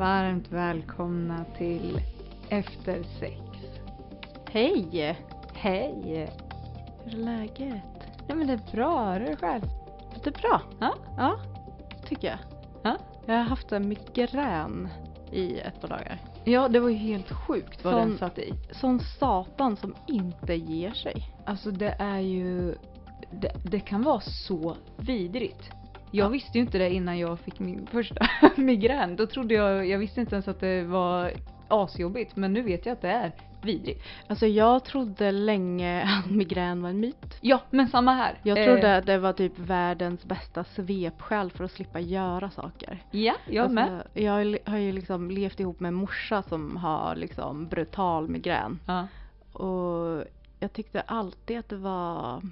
Varmt välkomna till Efter sex. Hej! Hej! Hur är läget? Ja men det är bra, hur är det själv? Det är bra. Ja? Ja, tycker jag. Ja? Jag har haft en migrän i ett par dagar. Ja det var ju helt sjukt vad Sån- den satt i. Sån satan som inte ger sig. Alltså det är ju, det, det kan vara så vidrigt. Jag Ja. visste ju inte det innan jag fick min första migrän. Då trodde jag, jag visste inte ens att det var asjobbigt men nu vet jag att det är vidrigt. Alltså jag trodde länge att migrän var en myt. Ja men samma här. Jag Eh, trodde att det var typ världens bästa svepskäl för att slippa göra saker. Ja, jag Alltså, med. Jag har ju liksom levt ihop med en morsa som har liksom brutal migrän. Ja. Och jag tyckte alltid att det var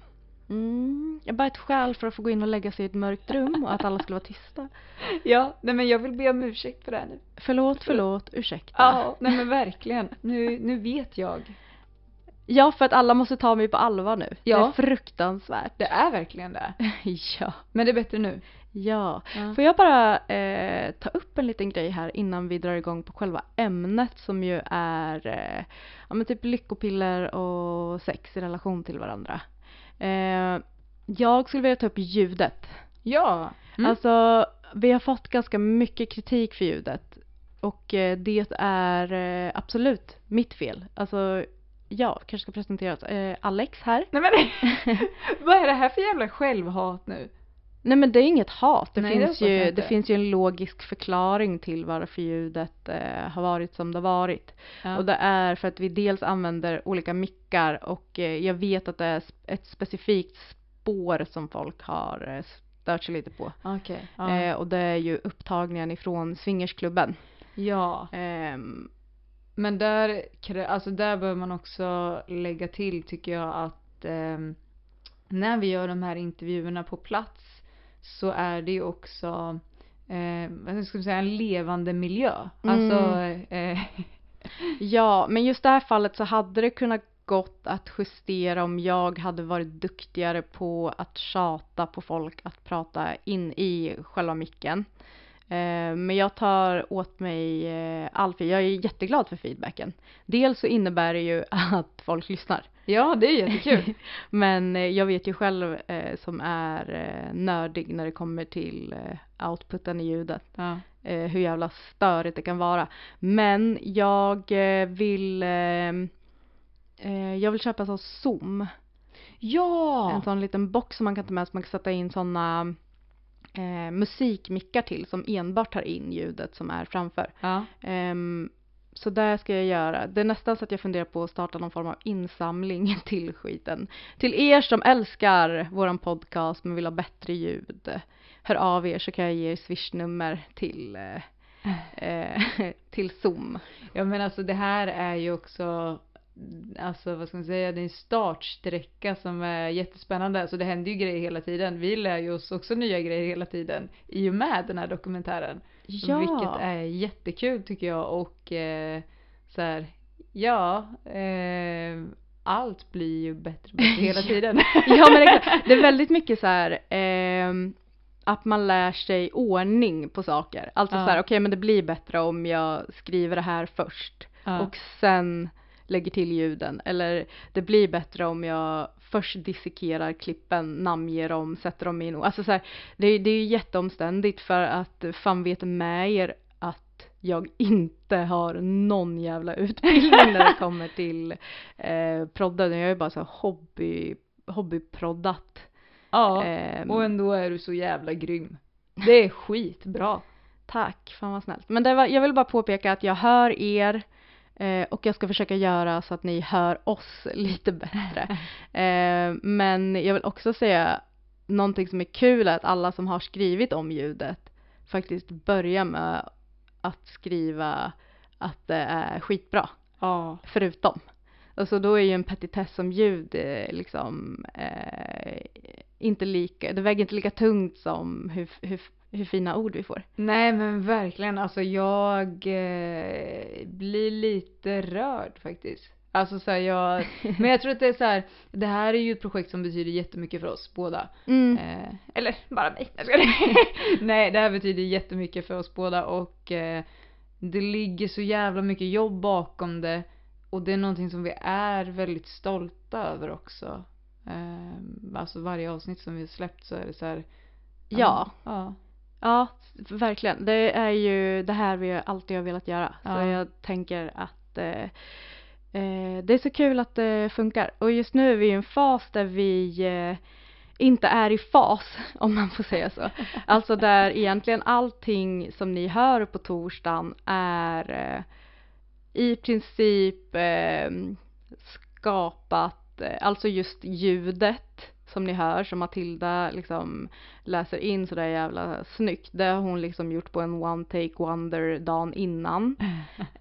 mm, bara ett skäl för att få gå in och lägga sig i ett mörkt rum och att alla skulle vara tysta. Ja, nej men jag vill be om ursäkt för det här nu. Förlåt, förlåt, ursäkta. Ja, nej men verkligen. Nu, nu vet jag. Ja, för att alla måste ta mig på allvar nu. Ja. Det är fruktansvärt. Det är verkligen det. ja. Men det är bättre nu. Ja. Ja. Får jag bara eh, ta upp en liten grej här innan vi drar igång på själva ämnet som ju är eh, ja, men typ lyckopiller och sex i relation till varandra. Eh, jag skulle vilja ta upp ljudet. Ja. Mm. Alltså, vi har fått ganska mycket kritik för ljudet. Och eh, det är eh, absolut mitt fel. Alltså, jag kanske ska presentera oss. Eh, Alex här. Nej men vad är det här för jävla självhat nu? Nej men det är inget hat. Det, Nej, det finns, jag ju, det finns ju en logisk förklaring till varför ljudet eh, har varit som det har varit. Ja. Och det är för att vi dels använder olika mickar och eh, jag vet att det är ett specifikt spår som folk har eh, stört sig lite på. Okej. Ja. Eh, och det är ju upptagningen ifrån swingersklubben. ja. Ehm, Men där, alltså där bör man också lägga till tycker jag att ehm, när vi gör de här intervjuerna på plats så är det ju också eh, vad ska man säga, en levande miljö. Mm. Alltså eh, Ja, men just det här fallet så hade det kunnat gått att justera om jag hade varit duktigare på att tjata på folk att prata in i själva micken. Eh, Men jag tar åt mig eh, all. Jag är jätteglad för feedbacken. Dels så innebär det ju att folk lyssnar. ja det är jättekul. Men eh, jag vet ju själv som är nördig när det kommer till outputen i ljudet ja. hur jävla störigt det kan vara. Men jag vill jag vill köpa en sån Zoom. ja! En sån liten box som man kan ta med så man kan sätta in såna eh, musikmickar till som enbart tar in ljudet som är framför. ja. Ehm, så det ska jag göra. Det är nästan så att jag funderar på att starta någon form av insamling till skiten. Till er som älskar våran podcast men vill ha bättre ljud, hör av er så kan jag ge er swishnummer till eh, eh, till Zoom. Ja men alltså det här är ju också Alltså vad ska man säga, det är en startsträcka som är jättespännande. Alltså det händer ju grejer hela tiden. Vi lär ju oss också nya grejer hela tiden i och med den här dokumentären. Ja. Vilket är jättekul tycker jag och eh, så här, ja, eh, allt blir ju bättre bättre hela tiden. ja men exakt. det är väldigt mycket så här ehm, att man lär sig ordning på saker. Alltså Ja. så här, okej men det blir bättre om jag skriver det här först Ja. och sen lägger till ljuden. Eller det blir bättre om jag först dissekerar klippen, namnger dem, sätter dem in. Alltså så här, det, är- det är ju jätteomständigt för att fan vet med er att jag inte har någon jävla utbildning när det kommer till eh, prodden. Jag är bara så här hobby, hobbyproddat. ja, Ehm, och ändå är du så jävla grym. Det är skitbra. Tack, fan vad snällt. Men det var, jag vill bara påpeka att jag hör er eh, och jag ska försöka göra så att ni hör oss lite bättre. Eh, men jag vill också säga någonting som är kul är att alla som har skrivit om ljudet faktiskt börjar med att skriva att det är skitbra, Ja. förutom. Alltså då är ju en petitess som ljud eh, liksom eh, inte lika, det väger inte lika tungt som hur, hur, hur fina ord vi får. Nej men verkligen, alltså jag eh, blir lite rörd faktiskt. Alltså så här, jag, men jag tror att det är så här, det här är ju ett projekt som betyder jättemycket för oss båda. Mm. Eh, eller bara mig. Jag. Nej, det här betyder jättemycket för oss båda och eh, det ligger så jävla mycket jobb bakom det. Och det är någonting som vi är väldigt stolta över också. Eh, alltså varje avsnitt som vi har släppt så är det så här. Ja. Ja. Ja, verkligen. Det är ju det här vi alltid har velat göra. Så Ja. jag tänker att eh, eh, det är så kul att det funkar. Och just nu är vi i en fas där vi eh, inte är i fas, om man får säga så. Alltså där egentligen allting som ni hör på torsdagen är eh, i princip eh, skapat, eh, alltså just ljudet som ni hör, som Matilda liksom läser in sådär jävla snyggt. Det har hon liksom gjort på en one take wonder dagen innan.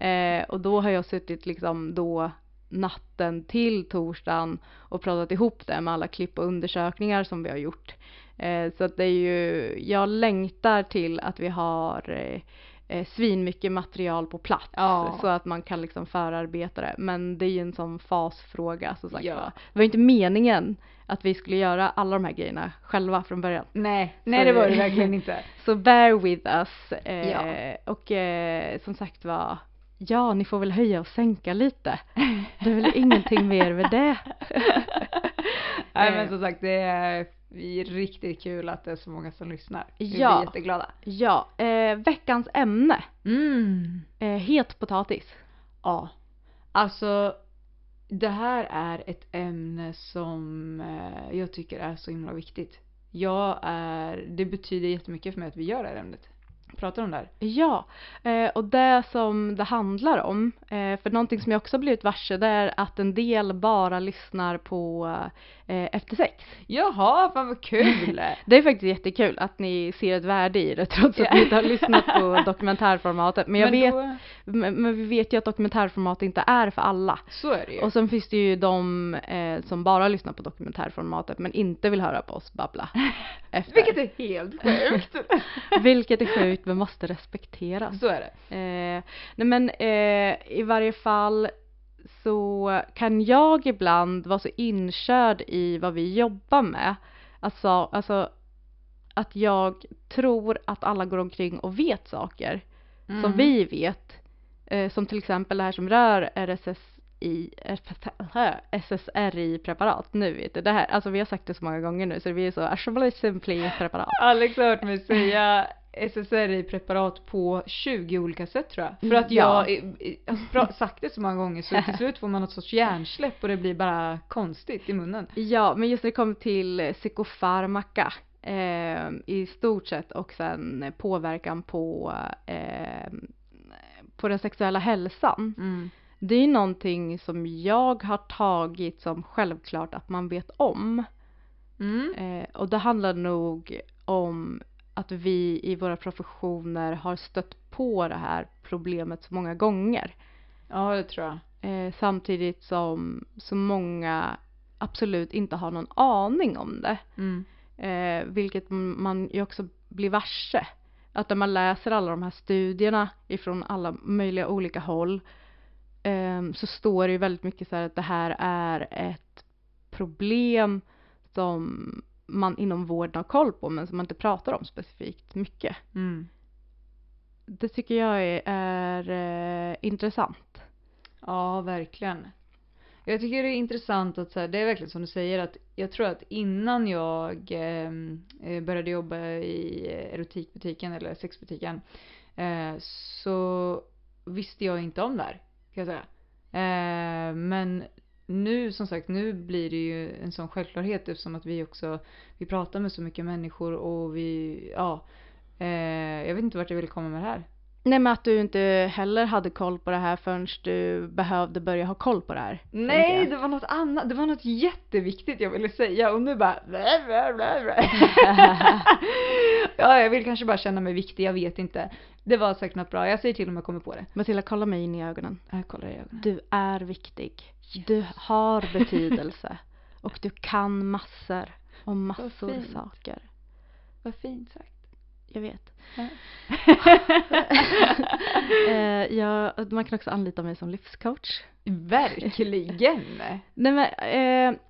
Eh, och då har jag suttit liksom då natten till torsdagen och pratat ihop det med alla klipp och undersökningar som vi har gjort. Eh, så att det är ju, jag längtar till att vi har eh, eh, svinmycket material på plats Ja. så att man kan liksom förarbeta det. Men det är ju en sån fasfråga som sagt Ja. Det var inte meningen att vi skulle göra alla de här grejerna själva från början. Nej, nej det var det verkligen inte. Så bear with us. Eh, Ja. Och eh, som sagt var, ja ni får väl höja och sänka lite. Det är väl ingenting mer med det. Nej Eh. men som sagt det är vi är riktigt kul att det är så många som lyssnar. Vi Ja. blir jätteglada. Ja, eh, veckans ämne. Mm. Eh, het potatis. Ja. Alltså det här är ett ämne som eh, jag tycker är så himla viktigt. Jag är, det betyder jättemycket för mig att vi gör det här ämnet. Pratar om det här. Ja, eh, och det som det handlar om, eh, för någonting som jag också blivit varse det är att en del bara lyssnar på eh, Efter sex. Jaha, fan vad kul! Det är faktiskt jättekul att ni ser ett värde i det trots att ni inte har lyssnat på dokumentärformatet. Men jag vet, då, men, men vi vet ju att dokumentärformat inte är för alla. så är det ju. Och sen finns det ju de eh, som bara lyssnar på dokumentärformatet men inte vill höra på oss babbla. Efter. Vilket är helt sjukt. Vilket är sjukt men måste respekteras. så är det. Eh, nej men eh, i varje fall så kan jag ibland vara så inkörd i vad vi jobbar med. Alltså, alltså att jag tror att alla går omkring och vet saker Mm. som vi vet. Eh, som till exempel det här som rör RSSI, SSRI-preparat. Nu vet du, det här, alltså vi har sagt det så många gånger nu så det blir så Simply preparat. Alex har hört mig säga SSRI-preparat på 20 olika sätt tror jag. För att Ja. jag eh, har sagt det så många gånger så till slut får man något sorts hjärnsläpp och det blir bara konstigt i munnen. Ja, men just när det kommer till psykofarmaka eh, i stort sett och sen påverkan på, eh, på den sexuella hälsan. Mm. Det är någonting som jag har tagit som självklart att man vet om. Mm. Eh, och det handlar nog om att vi i våra professioner har stött på det här problemet så många gånger. Ja, det tror jag. Eh, samtidigt som så många absolut inte har någon aning om det. Mm. Eh, vilket man ju också blir varse. Att när man läser alla de här studierna ifrån alla möjliga olika håll eh, så står det ju väldigt mycket så här att det här är ett problem som man inom vården har koll på men som man inte pratar om specifikt mycket. Mm. Det tycker jag är, är eh, intressant. Ja, verkligen. Jag tycker det är intressant att så här, det är verkligen som du säger att jag tror att innan jag ehm, eh, började jobba i erotikbutiken eller sexbutiken eh, så visste jag inte om det här kan jag säga. Eh, men nu som sagt, nu blir det ju en sån självklarhet eftersom att vi också vi pratar med så mycket människor och vi, ja, eh, jag vet inte vart jag vill komma med det här. Nej men att du inte heller hade koll på det här förrän du behövde börja ha koll på det här. Nej, det var något annat. Det var något jätteviktigt jag ville säga och nu bara blä, blä, blä, blä. Ja, jag vill kanske bara känna mig viktig, jag vet inte. Det var säkert något bra. Jag säger till om jag kommer på det. Matilda, kolla mig in i ögonen. Jag kollar i ögonen. Du är viktig. Du har betydelse. Och du kan massor om massor saker. Vad fint sagt. Jag vet. Ja. eh, jag, man kan också anlita mig som livscoach. Verkligen. Nej men, eh,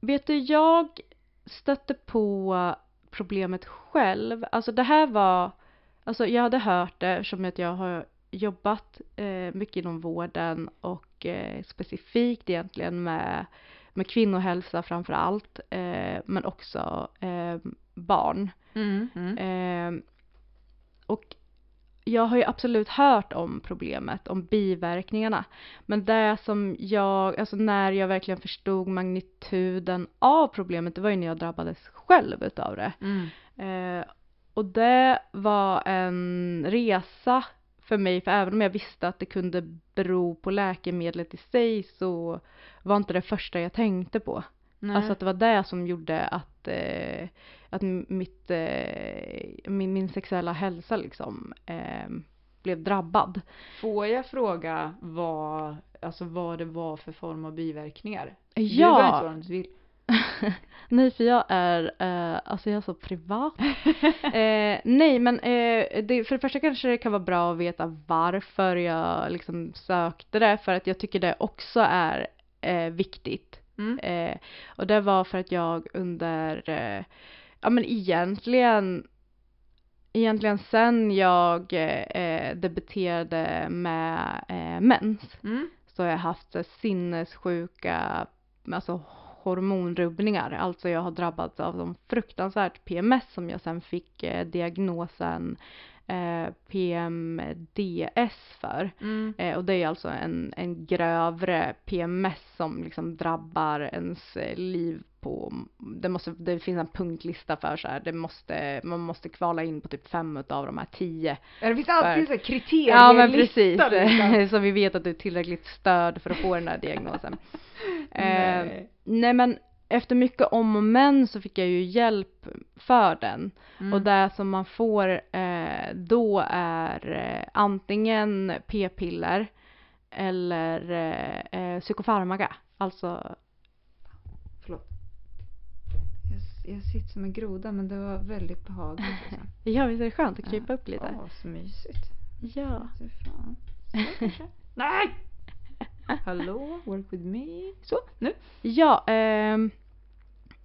vet du, jag stötte på problemet själv. Alltså det här var, alltså jag hade hört det eftersom att jag har jobbat eh, mycket inom vården och eh, specifikt egentligen med, med kvinnohälsa framför allt, eh, men också eh, barn. Mm, mm. Eh, och jag har ju absolut hört om problemet, om biverkningarna. Men det som jag, alltså när jag verkligen förstod magnituden av problemet, det var ju när jag drabbades själv utav det. Mm. Eh, och det var en resa för mig, för även om jag visste att det kunde bero på läkemedlet i sig så var inte det första jag tänkte på. Nej. Alltså att det var det som gjorde att, eh, att mitt, eh, min, min sexuella hälsa liksom eh, blev drabbad. Får jag fråga vad, alltså vad det var för form av biverkningar? Du behöver inte Ja, om du vill. nej för jag är, eh, alltså jag är så privat. eh, nej men eh, det, för det första kanske det kan vara bra att veta varför jag liksom sökte det för att jag tycker det också är eh, viktigt. Mm. Eh, och det var för att jag under, eh, ja men egentligen, egentligen sen jag eh, debuterade med eh, mens Mm. så har jag haft sinnessjuka, alltså hormonrubbningar. Alltså jag har drabbats av de fruktansvärt PMS som jag sen fick eh, diagnosen eh, PMDS för. Mm. Eh, och det är alltså en, en grövre PMS som liksom drabbar ens eh, liv på, det, måste, det finns en punktlista för så här, det måste, man måste kvala in på typ fem av de här tio. Ja, Det finns alltid så här kriterier Ja men precis, liksom. så vi vet att du är tillräckligt störd för att få den här diagnosen. eh, Nej. nej men efter mycket om och men så fick jag ju hjälp för den. Mm. Och det som man får eh, då är eh, antingen p-piller eller eh, eh, psykofarmaka. Alltså, Förlåt. Jag, sitter som en groda men det var väldigt behagligt. Liksom. ja visst är det skönt att krypa Ja. upp lite? Åh, så mysigt. Ja. Så fan. Så kanske. Nej! Hallå, work with me. Så, nu. Ja, ehm,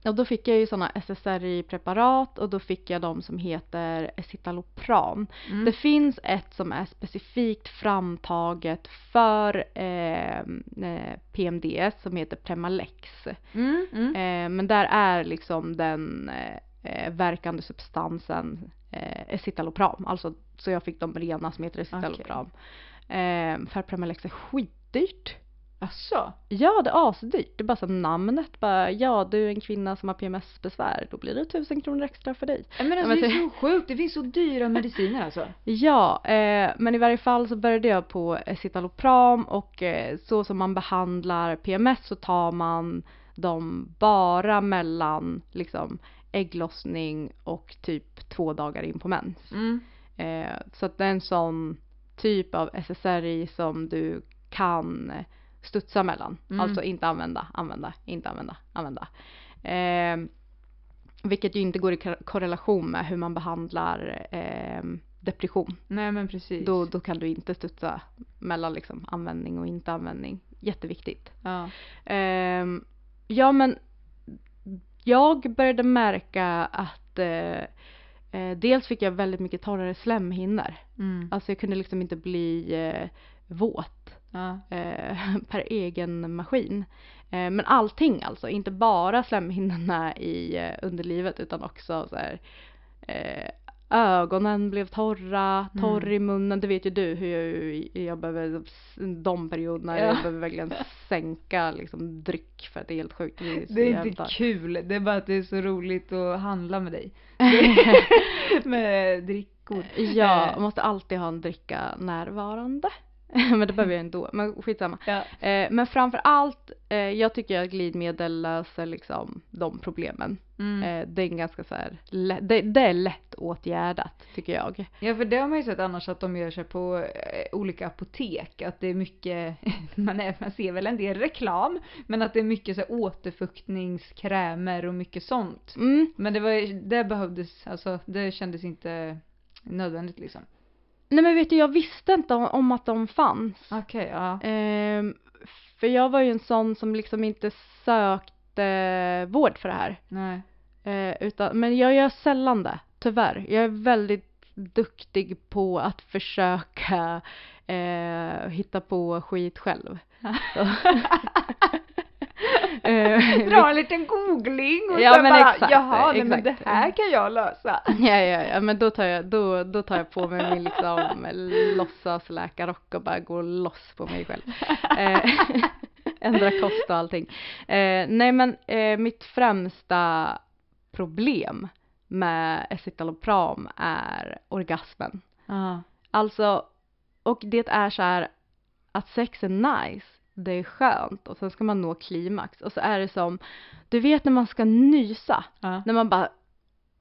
och då fick jag ju sådana SSRI-preparat och då fick jag de som heter Escitalopram. Mm. Det finns ett som är specifikt framtaget för ehm, eh, PMDS som heter Premalex. Mm, mm. Eh, men där är liksom den eh, verkande substansen eh, Escitalopram. Alltså, så jag fick de rena som heter Escitalopram. Eh, för Premalex är skitdyrt. Asså? Ja, det är asdyrt. Det är bara så namnet bara, ja du är en kvinna som har PMS-besvär, då blir det tusen kronor extra för dig. Men alltså men det är så sjukt, det finns så dyra mediciner alltså. Ja, eh, men i varje fall så började jag på citalopram och eh, så som man behandlar PMS så tar man dem bara mellan liksom ägglossning och typ två dagar in på mens. Mm. Eh, så att det är en sån typ av SSRI som du kan eh, studsa mellan. Mm. Alltså inte använda, använda, inte använda, använda. Eh, vilket ju inte går i kor- korrelation med hur man behandlar eh, depression. Nej men precis. Då, då kan du inte studsa mellan liksom användning och inte användning. Jätteviktigt. Ja. Ehm, ja men jag började märka att eh, eh, dels fick jag väldigt mycket torrare slemhinnor. Mm. Alltså jag kunde liksom inte bli eh, våt Ja. eh, per egen maskin. Eh, men allting alltså, inte bara slemhinnorna i eh, underlivet utan också så här, ögonen blev torra, torr Mm. i munnen. Det vet ju du hur jag, jag behöver de perioderna Ja. jag behöver verkligen sänka liksom dryck för att det är helt sjukt. Det är, Det är inte kul, det är bara att det är så roligt att handla med dig. med drickor. Ja, man måste alltid ha en dricka närvarande. men det behöver jag ändå, men skitsamma. ja. Eh, men framför allt, eh, jag tycker att glidmedel löser liksom de problemen. Mm. Eh, det är ganska så här, det, det är lätt åtgärdat tycker jag. Ja för det har man ju sett annars att de gör sig på eh, olika apotek. Att det är mycket, man, är, man ser väl en del reklam. Men att det är mycket så här återfuktningskrämer och mycket sånt. Mm. Men det, var, det behövdes, alltså det kändes inte nödvändigt liksom. Nej men vet du, jag visste inte om, om att de fanns. Okej, ja. Ehm, för jag var ju en sån som liksom inte sökte vård för det här. Nej. Eh, utan, men jag gör sällan det, tyvärr. Jag är väldigt duktig på att försöka eh, hitta på skit själv. Eh, Dra en liten googling och Ja, så men bara, exakt, jaha, nej, men det här kan jag lösa. Ja, ja, ja, men då tar jag, då, då tar jag på mig min liksom låtsasläkarrock och bara går loss på mig själv. Eh, ändra kost och allting. Eh, nej men eh, mitt främsta problem med escitalopram är orgasmen. Ja. Alltså, och det är så här att sex är nice, det är skönt och sen ska man nå klimax och så är det som, du vet när man ska nysa, Ja. när man bara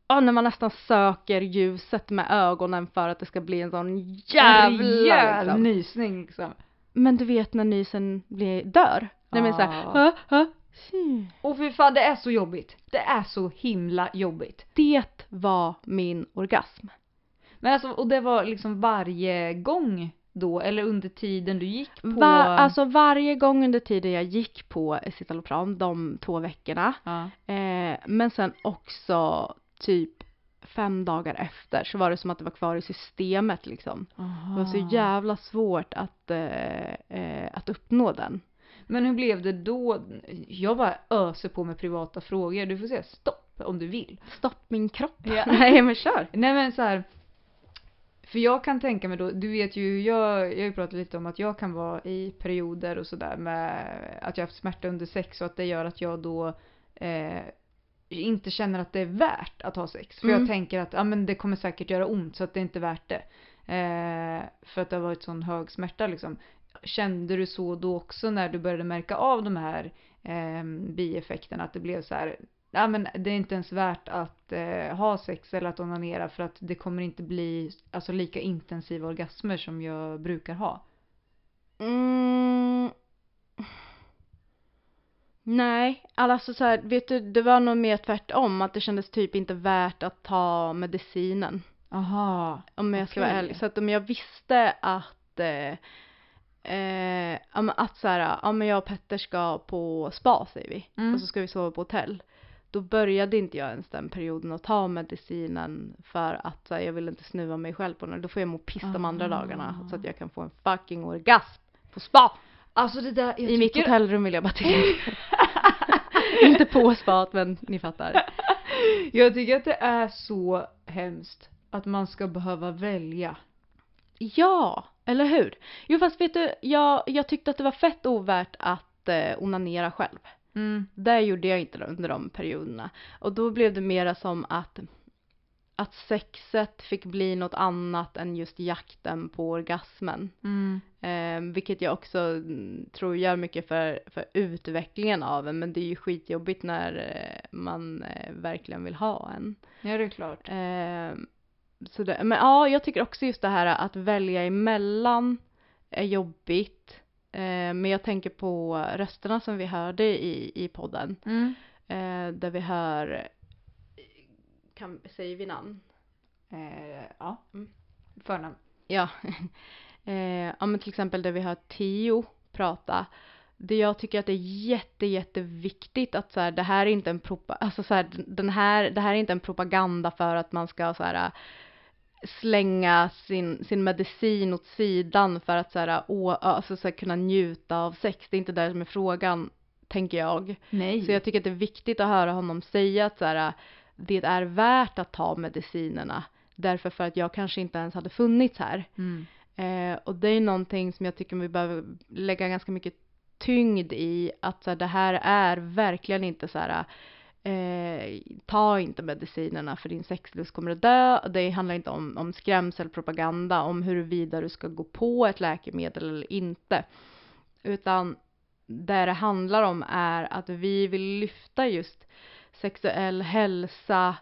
Ja, när man nästan söker ljuset med ögonen för att det ska bli en sån jävla liksom. nysning liksom. Men du vet när nysen blir, dör? När man är såhär, Ja. "Hå, hå, sy." Och för fan det är så jobbigt. Det är så himla jobbigt. Det var min orgasm. Men alltså, och det var liksom varje gång då, eller under tiden du gick på... Va, alltså varje gång under tiden jag gick på citalopram, de två veckorna, ja. eh, men sen också typ fem dagar efter så var det som att det var kvar i systemet liksom. Det var så jävla svårt att, eh, eh, att uppnå den. Men hur blev det då? Jag bara öser på med privata frågor. Du får säga stopp om du vill. Stopp min kropp. Ja. Nej men kör. Nej men så här. För jag kan tänka mig då, du vet ju, jag, jag har ju pratat lite om att jag kan vara i perioder och sådär med att jag har haft smärta under sex och att det gör att jag då eh, inte känner att det är värt att ha sex. För Mm. jag tänker att ja, men det kommer säkert göra ont så att det är inte värt det. Eh, för att det har varit sån hög smärta liksom. Kände du så då också när du började märka av de här eh, bieffekterna? Att det blev så här, ja men det är inte ens värt att eh, ha sex eller att onanera för att det kommer inte bli alltså, lika intensiva orgasmer som jag brukar ha. Mm. Nej, alltså så här, vet du, det var nog mer tvärtom, att det kändes typ inte värt att ta medicinen. Aha. Om jag ska vara ärlig. Så att om jag visste att eh, eh, att så här, ja men jag och Petter ska på spa säger vi. Mm. Och så ska vi sova på hotell. Då började inte jag ens den perioden att ta medicinen för att här, jag vill inte snuva mig själv på den. Då får jag må piss de andra Ah. dagarna så att jag kan få en fucking orgasm på spa. Alltså det där, jag I mitt hotellrum vill jag bara tillägga. inte på spat men ni fattar. Jag tycker att det är så hemskt att man ska behöva välja. Ja, eller hur? Jo fast vet du, jag, jag tyckte att det var fett ovärt att eh, onanera själv. Mm. Det gjorde jag inte under de perioderna. Och då blev det mera som att, att sexet fick bli något annat än just jakten på orgasmen. Mm. Eh, vilket jag också mm, tror gör mycket för, för utvecklingen av en. Men det är ju skitjobbigt när eh, man eh, verkligen vill ha en. Ja, det är klart. Eh, så det, men ja, jag tycker också just det här att välja emellan är jobbigt. Eh, men jag tänker på rösterna som vi hörde i, i podden. Mm. Eh, där vi hör, kan, säger vi namn? Eh, ja. Mm. Förnamn. Ja. ja men till exempel där vi hör Tio prata. Det jag tycker att det är jätte, jätteviktigt att så här, det här är inte en propa, alltså så här, den här, det här är inte en propaganda för att man ska så här slänga sin, sin medicin åt sidan för att så här, å, alltså så här, kunna njuta av sex. Det är inte det som är frågan, tänker jag. Nej. Så jag tycker att det är viktigt att höra honom säga att så här, det är värt att ta medicinerna. Därför för att jag kanske inte ens hade funnits här. Mm. Eh, och det är någonting som jag tycker vi behöver lägga ganska mycket tyngd i. Att så här, det här är verkligen inte så här eh, ta inte medicinerna för din sexlust kommer att dö. Det handlar inte om, om skrämselpropaganda, om huruvida du ska gå på ett läkemedel eller inte. Utan det det handlar om är att vi vill lyfta just sexuell hälsa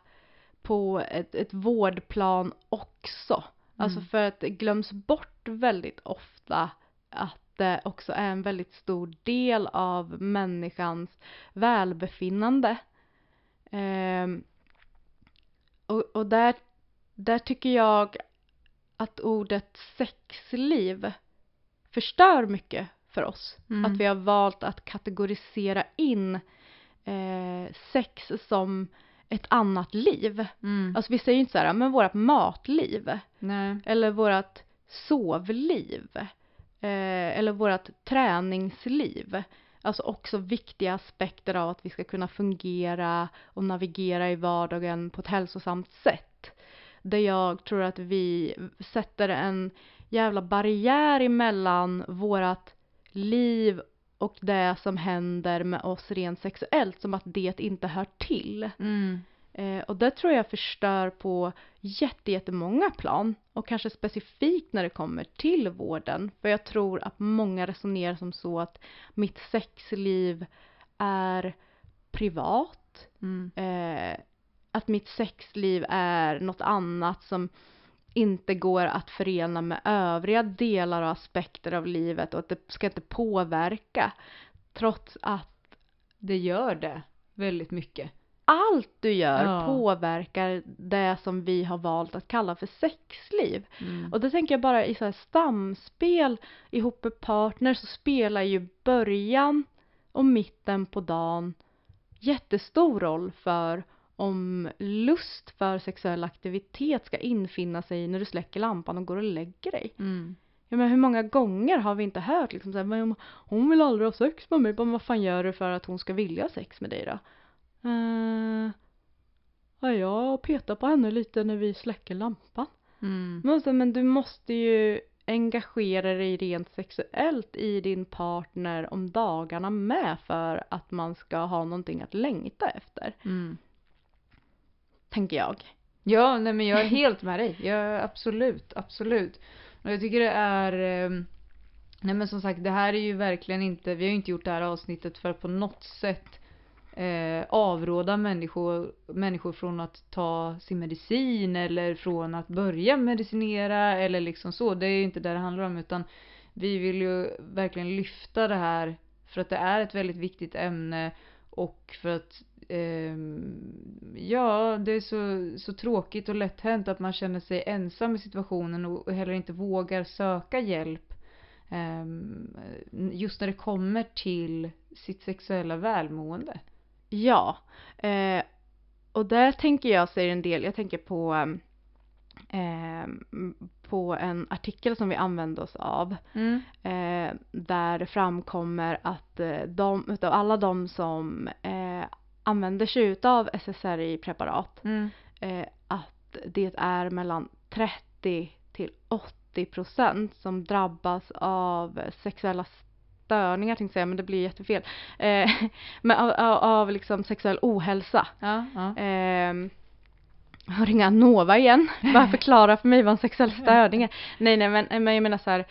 på ett, ett vårdplan också. Alltså Mm. för att det glöms bort väldigt ofta att det också är en väldigt stor del av människans välbefinnande. Ehm, och, och där, där tycker jag att ordet sexliv förstör mycket för oss. Mm. Att vi har valt att kategorisera in eh, sex som ett annat liv. Mm. Alltså vi säger ju inte så här, men vårat matliv Nej. eller vårat sovliv eh, eller vårat träningsliv. Alltså också viktiga aspekter av att vi ska kunna fungera och navigera i vardagen på ett hälsosamt sätt. Där jag tror att vi sätter en jävla barriär emellan vårat liv och det som händer med oss rent sexuellt som att det inte hör till. Mm. Eh, och det tror jag förstör på jätte, jättemånga plan och kanske specifikt när det kommer till vården. För jag tror att många resonerar som så att mitt sexliv är privat. Mm. Eh, att mitt sexliv är något annat som inte går att förena med övriga delar och aspekter av livet och att det ska inte påverka. Trots att Det gör det väldigt mycket. Allt du gör Ja. påverkar det som vi har valt att kalla för sexliv. Mm. Och det tänker jag bara i så här stamspel ihop med partner så spelar ju början och mitten på dagen jättestor roll för om lust för sexuell aktivitet ska infinna sig när du släcker lampan och går och lägger dig. Mm. Ja, men hur många gånger har vi inte hört liksom såhär, men hon vill aldrig ha sex med mig, men vad fan gör du för att hon ska vilja ha sex med dig då? Uh, ja, jag petar på henne lite när vi släcker lampan. Mm. Men, så, men du måste ju engagera dig rent sexuellt i din partner om dagarna med för att man ska ha någonting att längta efter, Mm. tänker jag. Ja, nej men jag är helt med dig. Jag, absolut, absolut. Och jag tycker det är... ehm, Nej men som sagt, det här är ju verkligen inte... Vi har ju inte gjort det här avsnittet för att på något sätt eh, avråda människor, människor från att ta sin medicin eller från att börja medicinera eller liksom så. Det är ju inte det det handlar om utan vi vill ju verkligen lyfta det här för att det är ett väldigt viktigt ämne och för att eh, ja, det är så, så tråkigt och lätt hänt att man känner sig ensam i situationen och, heller inte vågar söka hjälp. eh, just när det kommer till sitt sexuella välmående. Ja, eh, och där tänker jag säger en del, jag tänker på eh, på en artikel som vi använde oss av eh, där det framkommer att eh, de, utav alla de som eh, använder sig utav SSRI-preparat Mm. eh, att det är mellan 30 till 80% som drabbas av sexuella störningar tänkte jag säga, men det blir jättefel. Eh, men av, av, av liksom sexuell ohälsa. Ja, ja. Eh, ringer Nova igen, bara förklara för mig vad en sexuell störning är. Nej nej men, men jag menar så här,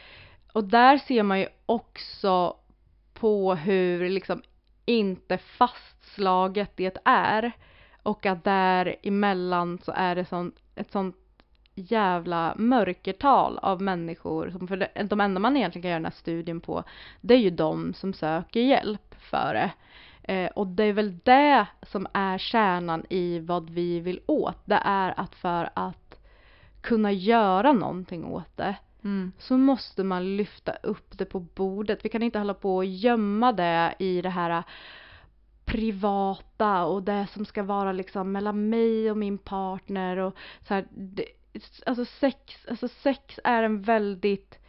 och där ser man ju också på hur liksom inte fastslaget det är och att däremellan så är det sånt, ett sånt jävla mörkertal av människor som för de enda man egentligen kan göra den här studien på det är ju de som söker hjälp för det. Eh, och det är väl det som är kärnan i vad vi vill åt. Det är att för att kunna göra någonting åt det Mm. så måste man lyfta upp det på bordet. Vi kan inte hålla på och gömma det i det här privata och det som ska vara liksom mellan mig och min partner och så här, det, alltså sex, alltså sex är en väldigt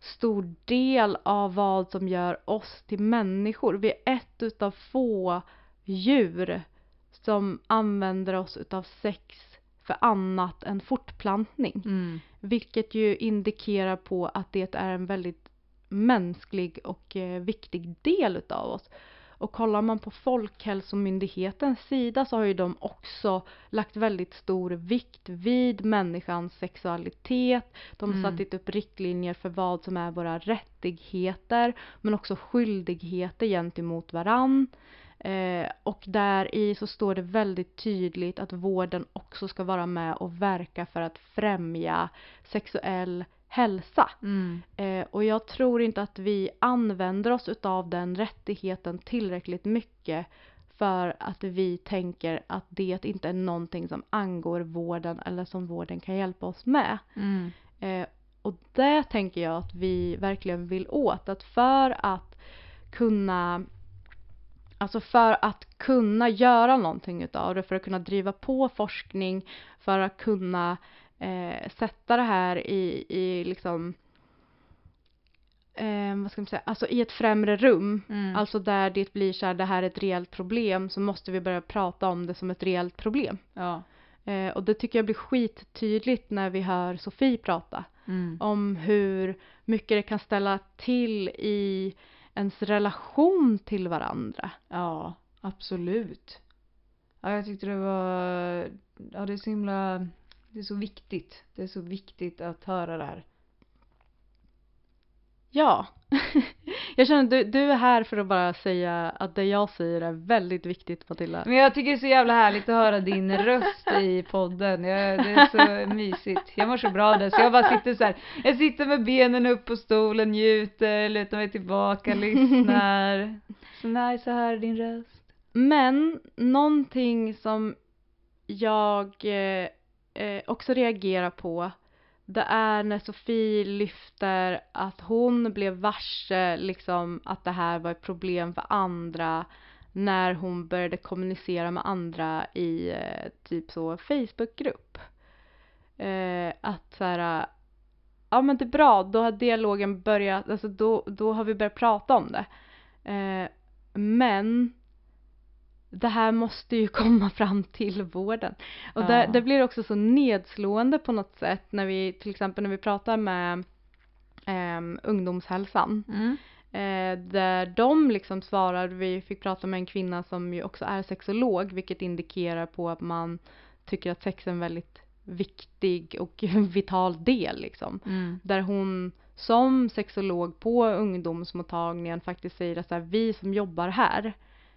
stor del av vad som gör oss till människor. Vi är ett utav få djur som använder oss utav sex för annat än fortplantning. Mm. Vilket ju indikerar på att det är en väldigt mänsklig och eh, viktig del utav oss. Och kollar man på Folkhälsomyndighetens sida så har ju de också lagt väldigt stor vikt vid människans sexualitet. De har Mm. satt upp riktlinjer för vad som är våra rättigheter men också skyldigheter gentemot varann. Eh, och där i så står det väldigt tydligt att vården också ska vara med och verka för att främja sexuell hälsa. Mm. Eh, och jag tror inte att vi använder oss utav den rättigheten tillräckligt mycket för att vi tänker att det inte är någonting som angår vården eller som vården kan hjälpa oss med. Mm. Eh, och det tänker jag att vi verkligen vill åt. Att för att kunna Alltså för att kunna göra någonting utav det, för att kunna driva på forskning, för att kunna eh, sätta det här i, i liksom eh, vad ska man säga, alltså i ett främre rum. Mm. Alltså där det blir så här, det här är ett reellt problem så måste vi börja prata om det som ett reellt problem. Ja. Eh, och det tycker jag blir skittydligt när vi hör Sofie prata Mm. om hur mycket det kan ställa till i ens relation till varandra. Ja, absolut. Ja, jag tyckte det var, ja det är så himla, det är så viktigt. Det är så viktigt att höra det här. Ja, jag känner att du, du är här för att bara säga att det jag säger är väldigt viktigt Matilda. Men jag tycker det är så jävla härligt att höra din röst i podden. Jag, det är så mysigt. Jag mår så bra där så jag bara sitter så här. Jag sitter med benen upp på stolen, njuter, lutar mig tillbaka, lyssnar. Så nice att höra din röst. Men någonting som jag eh, också reagerar på det är när Sofie lyfter att hon blev varse liksom att det här var ett problem för andra när hon började kommunicera med andra i eh, typ så Facebookgrupp. Eh, att så här, ja men det är bra, då har dialogen börjat, alltså då, då har vi börjat prata om det. Eh, men det här måste ju komma fram till vården. Och Ja. det, det blir också så nedslående på något sätt när vi till exempel när vi pratar med ehm, ungdomshälsan. Mm. Eh, där de liksom svarar, vi fick prata med en kvinna som ju också är sexolog vilket indikerar på att man tycker att sex är en väldigt viktig och vital del liksom. Mm. Där hon som sexolog på ungdomsmottagningen faktiskt säger att så här, vi som jobbar här,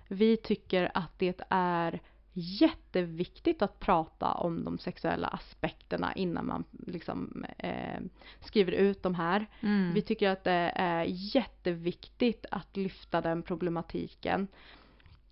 vi tycker att det är jätteviktigt att prata om de sexuella aspekterna innan man liksom eh, skriver ut de här. Mm. Vi tycker att det är jätteviktigt att lyfta den problematiken.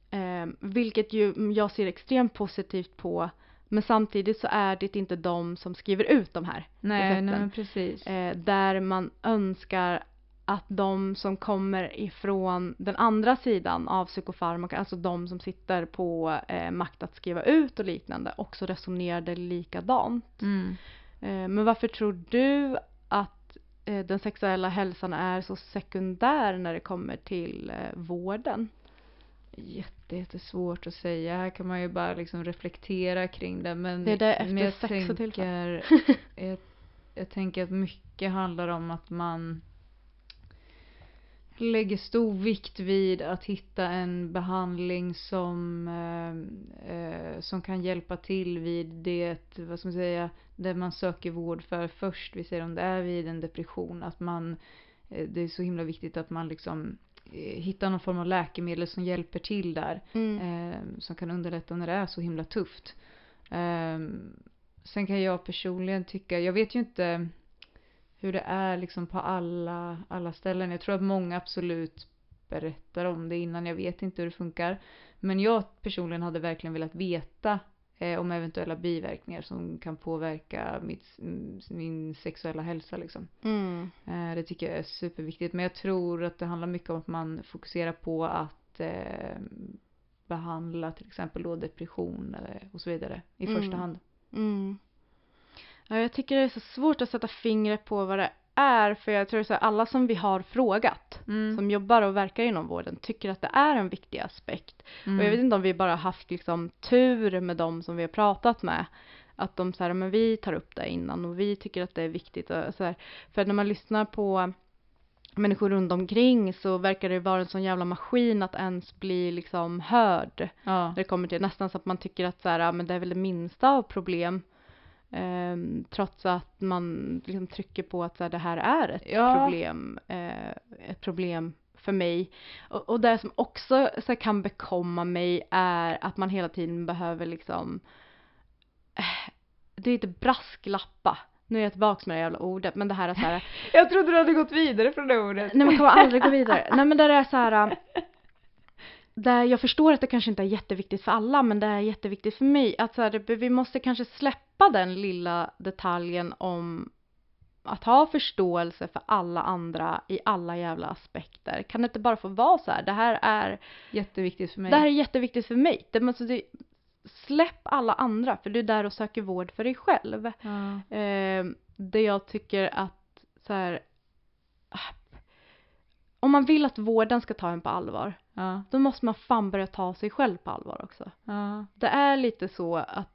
Eh, vilket ju jag ser extremt positivt på. Men samtidigt så är det inte de som skriver ut de här Nej, recepten. nej men precis. eh, där man önskar att de som kommer ifrån den andra sidan av psykofarmaka, alltså de som sitter på eh, makt att skriva ut och liknande, också resonerade likadant. Mm. Eh, men varför tror du att eh, den sexuella hälsan är så sekundär när det kommer till eh, vården? Jätte, jättesvårt att säga. Här kan man ju bara liksom reflektera kring det. Men, Det är det efter men jag sex och tänker, jag, jag tänker att mycket handlar om att man lägger stor vikt vid att hitta en behandling som, eh, eh, som kan hjälpa till vid det, vad ska man säga, det man söker vård för först. Vi säger om det är vid en depression, att man, eh, det är så himla viktigt att man liksom eh, hittar någon form av läkemedel som hjälper till där. Mm. Eh, som kan underlätta när det är så himla tufft. Ehm, sen kan jag personligen tycka, jag vet ju inte hur det är liksom på alla, alla ställen. Jag tror att många absolut berättar om det innan. Jag vet inte hur det funkar. Men jag personligen hade verkligen velat veta eh, om eventuella biverkningar som kan påverka mitt, min sexuella hälsa liksom. Mm. Eh, det tycker jag är superviktigt. Men jag tror att det handlar mycket om att man fokuserar på att eh, behandla till exempel då depression eller, och så vidare i Mm. första hand. Mm. Ja, jag tycker det är så svårt att sätta fingret på vad det är för jag tror så här, alla som vi har frågat Mm. som jobbar och verkar inom vården tycker att det är en viktig aspekt. Mm. Och jag vet inte om vi bara haft liksom tur med dem som vi har pratat med. Att de säger men vi tar upp det innan och vi tycker att det är viktigt. Och så här. För när man lyssnar på människor runt omkring så verkar det vara en sån jävla maskin att ens bli liksom hörd. Ja. När det kommer till nästan så att man tycker att så här, men det är väl det minsta av problem. Ehm, trots att man liksom trycker på att så här, det här är ett Ja. problem. Eh, ett problem för mig. Och, och det som också så här, kan bekomma mig är att man hela tiden behöver liksom eh, det är inte brasklappa. Nu är jag tillbaka med det jävla ordet men det här är så här Jag trodde du hade gått vidare från det ordet. Nej man kommer aldrig gå vidare. Nej men det är så här. Där jag förstår att det kanske inte är jätteviktigt för alla men det är jätteviktigt för mig. Att så här, vi måste kanske släppa den lilla detaljen om att ha förståelse för alla andra i alla jävla aspekter. Kan det inte bara få vara så här? Det här är, Jätteviktigt för mig. det här är jätteviktigt för mig. Det måste, det, släpp alla andra för du är där och söker vård för dig själv. Ja. Eh, det jag tycker att så här, om man vill att vården ska ta en på allvar, Ja. då måste man fan börja ta sig själv på allvar också. Ja. Det är lite så att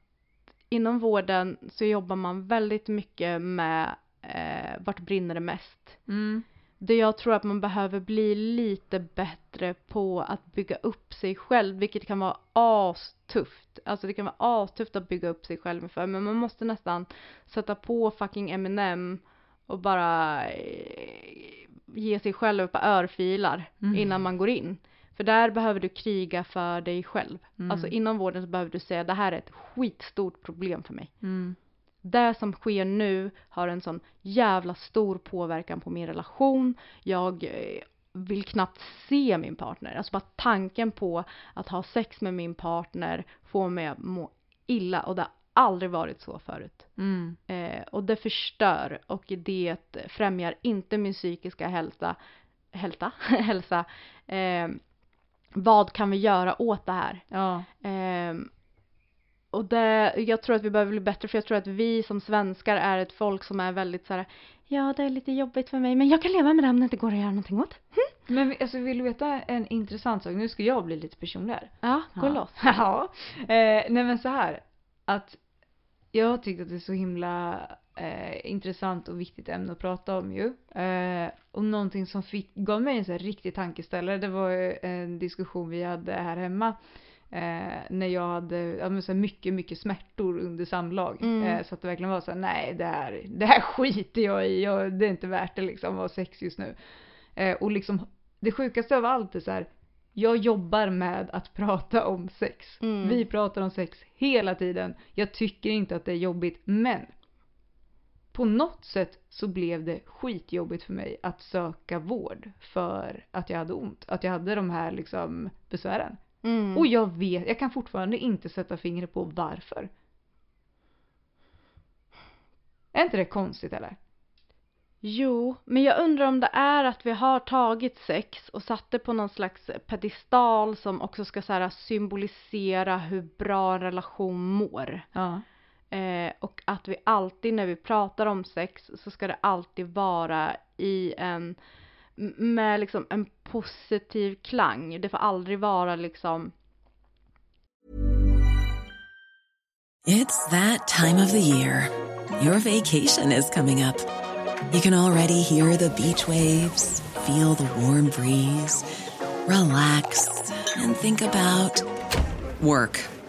inom vården så jobbar man väldigt mycket med eh, vart brinner det mest. Mm. Det jag tror att man behöver bli lite bättre på att bygga upp sig själv, vilket kan vara astufft. Alltså det kan vara astufft att bygga upp sig själv inför, men man måste nästan sätta på fucking Eminem och bara eh, ge sig själv ett par örfilar Mm. innan man går in. För där behöver du kriga för dig själv. Mm. Alltså inom vården så behöver du säga det här är ett skitstort problem för mig. Mm. Det som sker nu har en sån jävla stor påverkan på min relation. Jag eh, vill knappt se min partner. Alltså bara tanken på att ha sex med min partner får mig att må illa och det har aldrig varit så förut. Mm. Eh, och det förstör och det främjar inte min psykiska hälsa. Hälsa? hälsa. Eh, vad kan vi göra åt det här? Ja. Ehm, och det, jag tror att vi behöver bli bättre för jag tror att vi som svenskar är ett folk som är väldigt så här. ja det är lite jobbigt för mig men jag kan leva med det om det inte går att göra någonting åt. Men vi- alltså, vill du veta en intressant sak? Nu ska jag bli lite personlig här. Ja, gå ja. loss. Ja. Eh, nej men så här. Att jag har tyckt att det är så himla eh, intressant och viktigt ämne att prata om ju. Eh, och någonting som fick, gav mig en så här riktig tankeställare det var en diskussion vi hade här hemma. Eh, när jag hade ja, men så mycket, mycket smärtor under samlag. Mm. Eh, så att det verkligen var så här, nej det här, det här skiter jag i, jag, det är inte värt det liksom att ha sex just nu. Eh, och liksom, det sjukaste av allt är så här, jag jobbar med att prata om sex. Mm. Vi pratar om sex hela tiden. Jag tycker inte att det är jobbigt, men på något sätt så blev det skitjobbigt för mig att söka vård för att jag hade ont. Att jag hade de här liksom besvären. Mm. Och jag vet, jag kan fortfarande inte sätta fingret på varför. Är inte det konstigt eller? Jo, men jag undrar om det är att vi har tagit sex och satt det på någon slags pedestal som också ska så symbolisera hur bra en relation mår. Ja. Eh, och att vi alltid när vi pratar om sex så ska det alltid vara i en med liksom en positiv klang. Det får aldrig vara liksom It's that time of the year. Your vacation is coming up. You can already hear the beach waves, feel the warm breeze, relax, and think about work.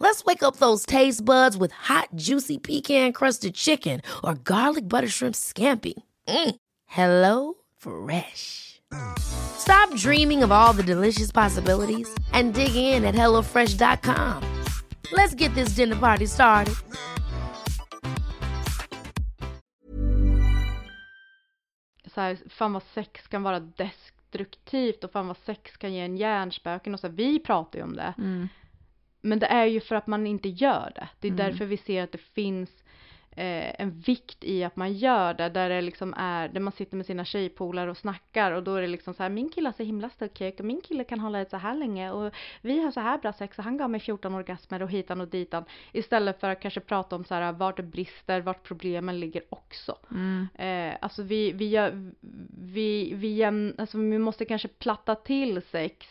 Let's wake up those taste buds with hot, juicy pecan crusted chicken or garlic butter shrimp scampi. Mm. Hello Fresh. Stop dreaming of all the delicious possibilities and dig in at HelloFresh.com. Let's get this dinner party started. så här, fan vad sex kan vara destruktivt och fan vad sex kan ge en hjärnspöken och så här, vi pratar ju om det. Mm. Men det är ju för att man inte gör det. Det är Mm. därför vi ser att det finns eh, en vikt i att man gör det. Där det liksom är, där man sitter med sina tjejpolare och snackar och då är det liksom så här, min kille har så himla stor kuk och min kille kan hålla ut så här länge och vi har så här bra sex och han gav mig 14 orgasmer och hitan och ditan. Istället för att kanske prata om så här, vart det brister, vart problemen ligger också. Mm. Eh, alltså vi, vi, gör, vi, vi, jäm, alltså vi måste kanske platta till sex,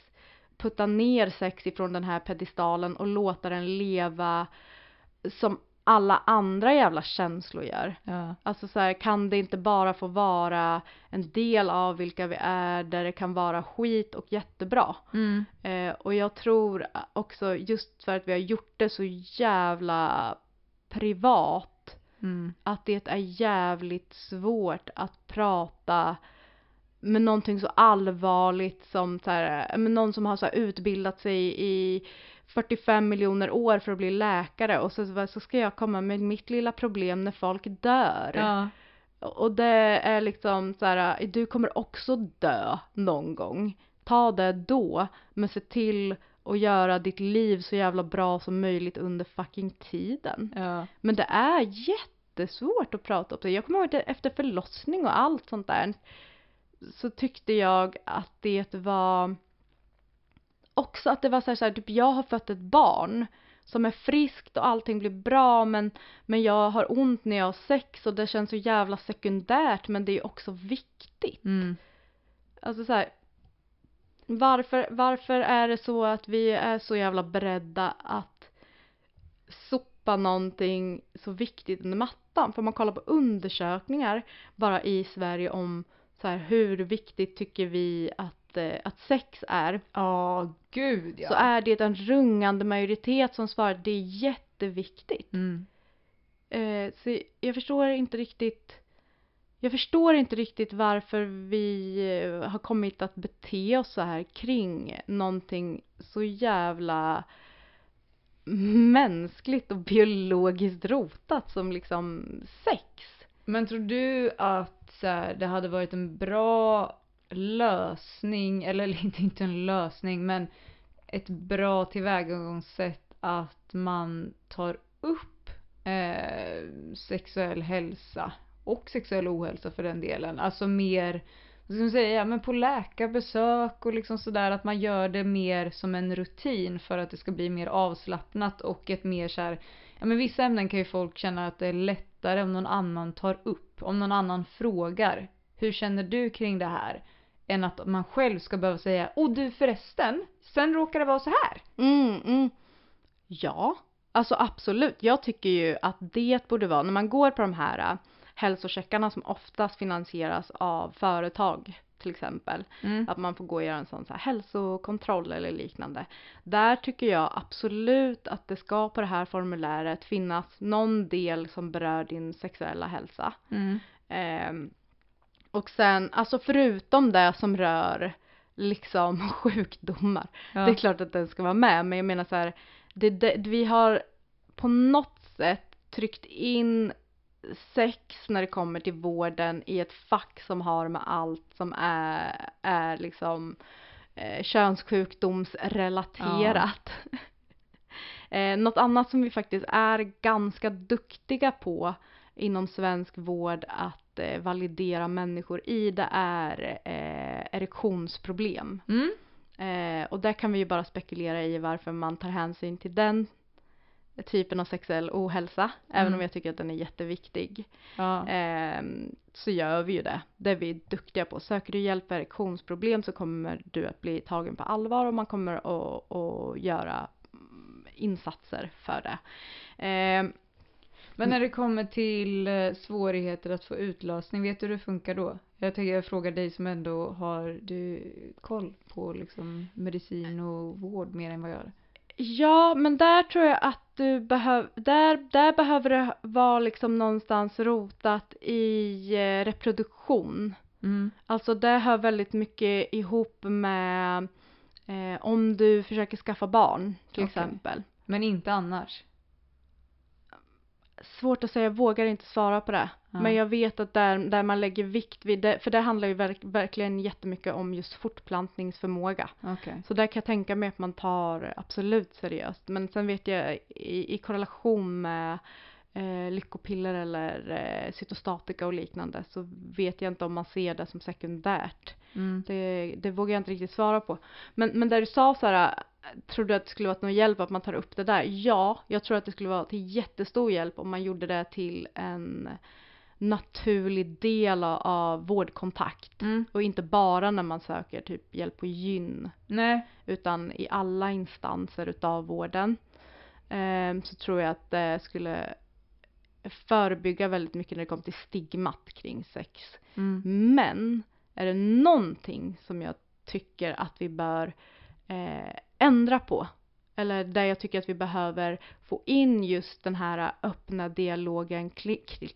putta ner sex ifrån den här pedestalen och låta den leva som alla andra jävla känslor gör. Ja. Alltså så här, kan det inte bara få vara en del av vilka vi är där det kan vara skit och jättebra. Mm. Eh, och jag tror också just för att vi har gjort det så jävla privat Mm. att det är jävligt svårt att prata med någonting så allvarligt som så här, med någon som har så här utbildat sig i 45 miljoner år för att bli läkare och så, så ska jag komma med mitt lilla problem när folk dör. Ja. Och det är liksom så här, du kommer också dö någon gång. Ta det då, men se till att göra ditt liv så jävla bra som möjligt under fucking tiden. Ja. Men det är jättesvårt att prata om det. Jag kommer ihåg att efter förlossning och allt sånt där så tyckte jag att det var också att det var så här, så här typ jag har fött ett barn som är friskt och allting blir bra men, men jag har ont när jag har sex och det känns så jävla sekundärt men det är också viktigt. Mm. Alltså så här, varför, varför är det så att vi är så jävla beredda att sopa någonting så viktigt under mattan? Får man kolla på undersökningar bara i Sverige om så här, hur viktigt tycker vi att, eh, att sex är? Ja, gud ja. Så är det en rungande majoritet som svarar det är jätteviktigt. Mm. Eh, så jag förstår inte riktigt jag förstår inte riktigt varför vi eh, har kommit att bete oss så här kring någonting så jävla mänskligt och biologiskt rotat som liksom sex. Men tror du att så här, det hade varit en bra lösning, eller inte, inte en lösning, men ett bra tillvägagångssätt att man tar upp eh, sexuell hälsa och sexuell ohälsa för den delen. Alltså mer, vad ska man säga, men på läkarbesök och liksom sådär att man gör det mer som en rutin för att det ska bli mer avslappnat och ett mer så här, ja men vissa ämnen kan ju folk känna att det är lättare om någon annan tar upp, om någon annan frågar. Hur känner du kring det här? Än att man själv ska behöva säga, oh du förresten, sen råkar det vara så här. Mm, mm. Ja, alltså absolut. Jag tycker ju att det borde vara, när man går på de här äh, hälsocheckarna som oftast finansieras av företag till exempel, Mm. att man får gå och göra en sån så här hälsokontroll eller liknande. Där tycker jag absolut att det ska på det här formuläret finnas någon del som berör din sexuella hälsa. Mm. Ehm, och sen, alltså förutom det som rör liksom sjukdomar. Ja. Det är klart att den ska vara med, men jag menar så här, det, det, vi har på något sätt tryckt in sex när det kommer till vården i ett fack som har med allt som är, är liksom eh, könssjukdomsrelaterat. eh, något annat som vi faktiskt är ganska duktiga på inom svensk vård att eh, validera människor i det är eh, erektionsproblem. Mm. Eh, och där kan vi ju bara spekulera i varför man tar hänsyn till den typen av sexuell ohälsa, även Mm. om jag tycker att den är jätteviktig. Ja. Ehm, så gör vi ju det. Det är vi duktiga på. Söker du hjälp för erektionsproblem så kommer du att bli tagen på allvar och man kommer att, att göra mm, insatser för det. Ehm, Men när det kommer till eh, svårigheter att få utlösning, vet du hur det funkar då? Jag tänker jag frågar dig som ändå har du koll på liksom medicin och vård mer än vad jag har. Ja, men där tror jag att du behöver, där, där behöver det vara liksom någonstans rotat i eh, reproduktion. Mm. Alltså det hör väldigt mycket ihop med eh, om du försöker skaffa barn till Okej. exempel. Men inte annars. Svårt att säga, jag vågar inte svara på det. Ja. Men jag vet att där, där man lägger vikt vid det, för det handlar ju verk, verkligen jättemycket om just fortplantningsförmåga. Okej. Så där kan jag tänka mig att man tar absolut seriöst. Men sen vet jag i, i korrelation med eh, lyckopiller eller eh, cytostatika och liknande så vet jag inte om man ser det som sekundärt. Mm. Det, det vågar jag inte riktigt svara på. Men, men där du sa så här, tror du att det skulle vara någon hjälp att man tar upp det där? Ja, jag tror att det skulle vara till jättestor hjälp om man gjorde det till en naturlig del av, vårdkontakt. Mm. Och inte bara när man söker typ hjälp på gyn Nej. utan i alla instanser utav vården. Ehm, så tror jag att det skulle förebygga väldigt mycket när det kommer till stigmat kring sex. Mm. Men är det någonting som jag tycker att vi bör eh, ändra på eller där jag tycker att vi behöver få in just den här öppna dialogen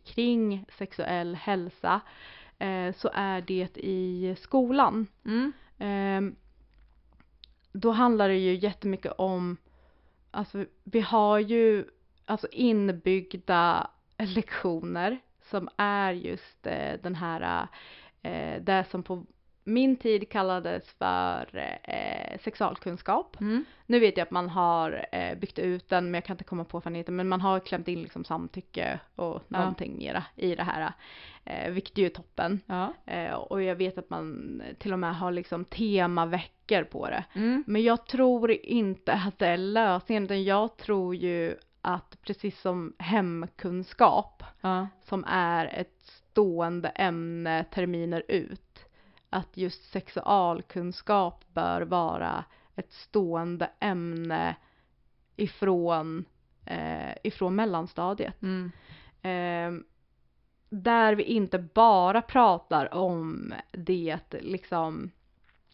kring sexuell hälsa eh, så är det i skolan. Mm. Ehm, då handlar det ju jättemycket om, alltså vi har ju alltså inbyggda lektioner som är just eh, den här, eh, det som på min tid kallades för eh, sexualkunskap. Mm. Nu vet jag att man har eh, byggt ut den, men jag kan inte komma på vad den men man har klämt in liksom samtycke och Ja. någonting mera i det här, eh, vilket är ju toppen. Ja. Eh, och jag vet att man till och med har liksom temaveckor på det. Mm. Men jag tror inte att det är lösningen, utan jag tror ju att precis som hemkunskap, Ja. som är ett stående ämne terminer ut, att just sexualkunskap bör vara ett stående ämne ifrån, eh, ifrån mellanstadiet. Mm. Eh, där vi inte bara pratar om det liksom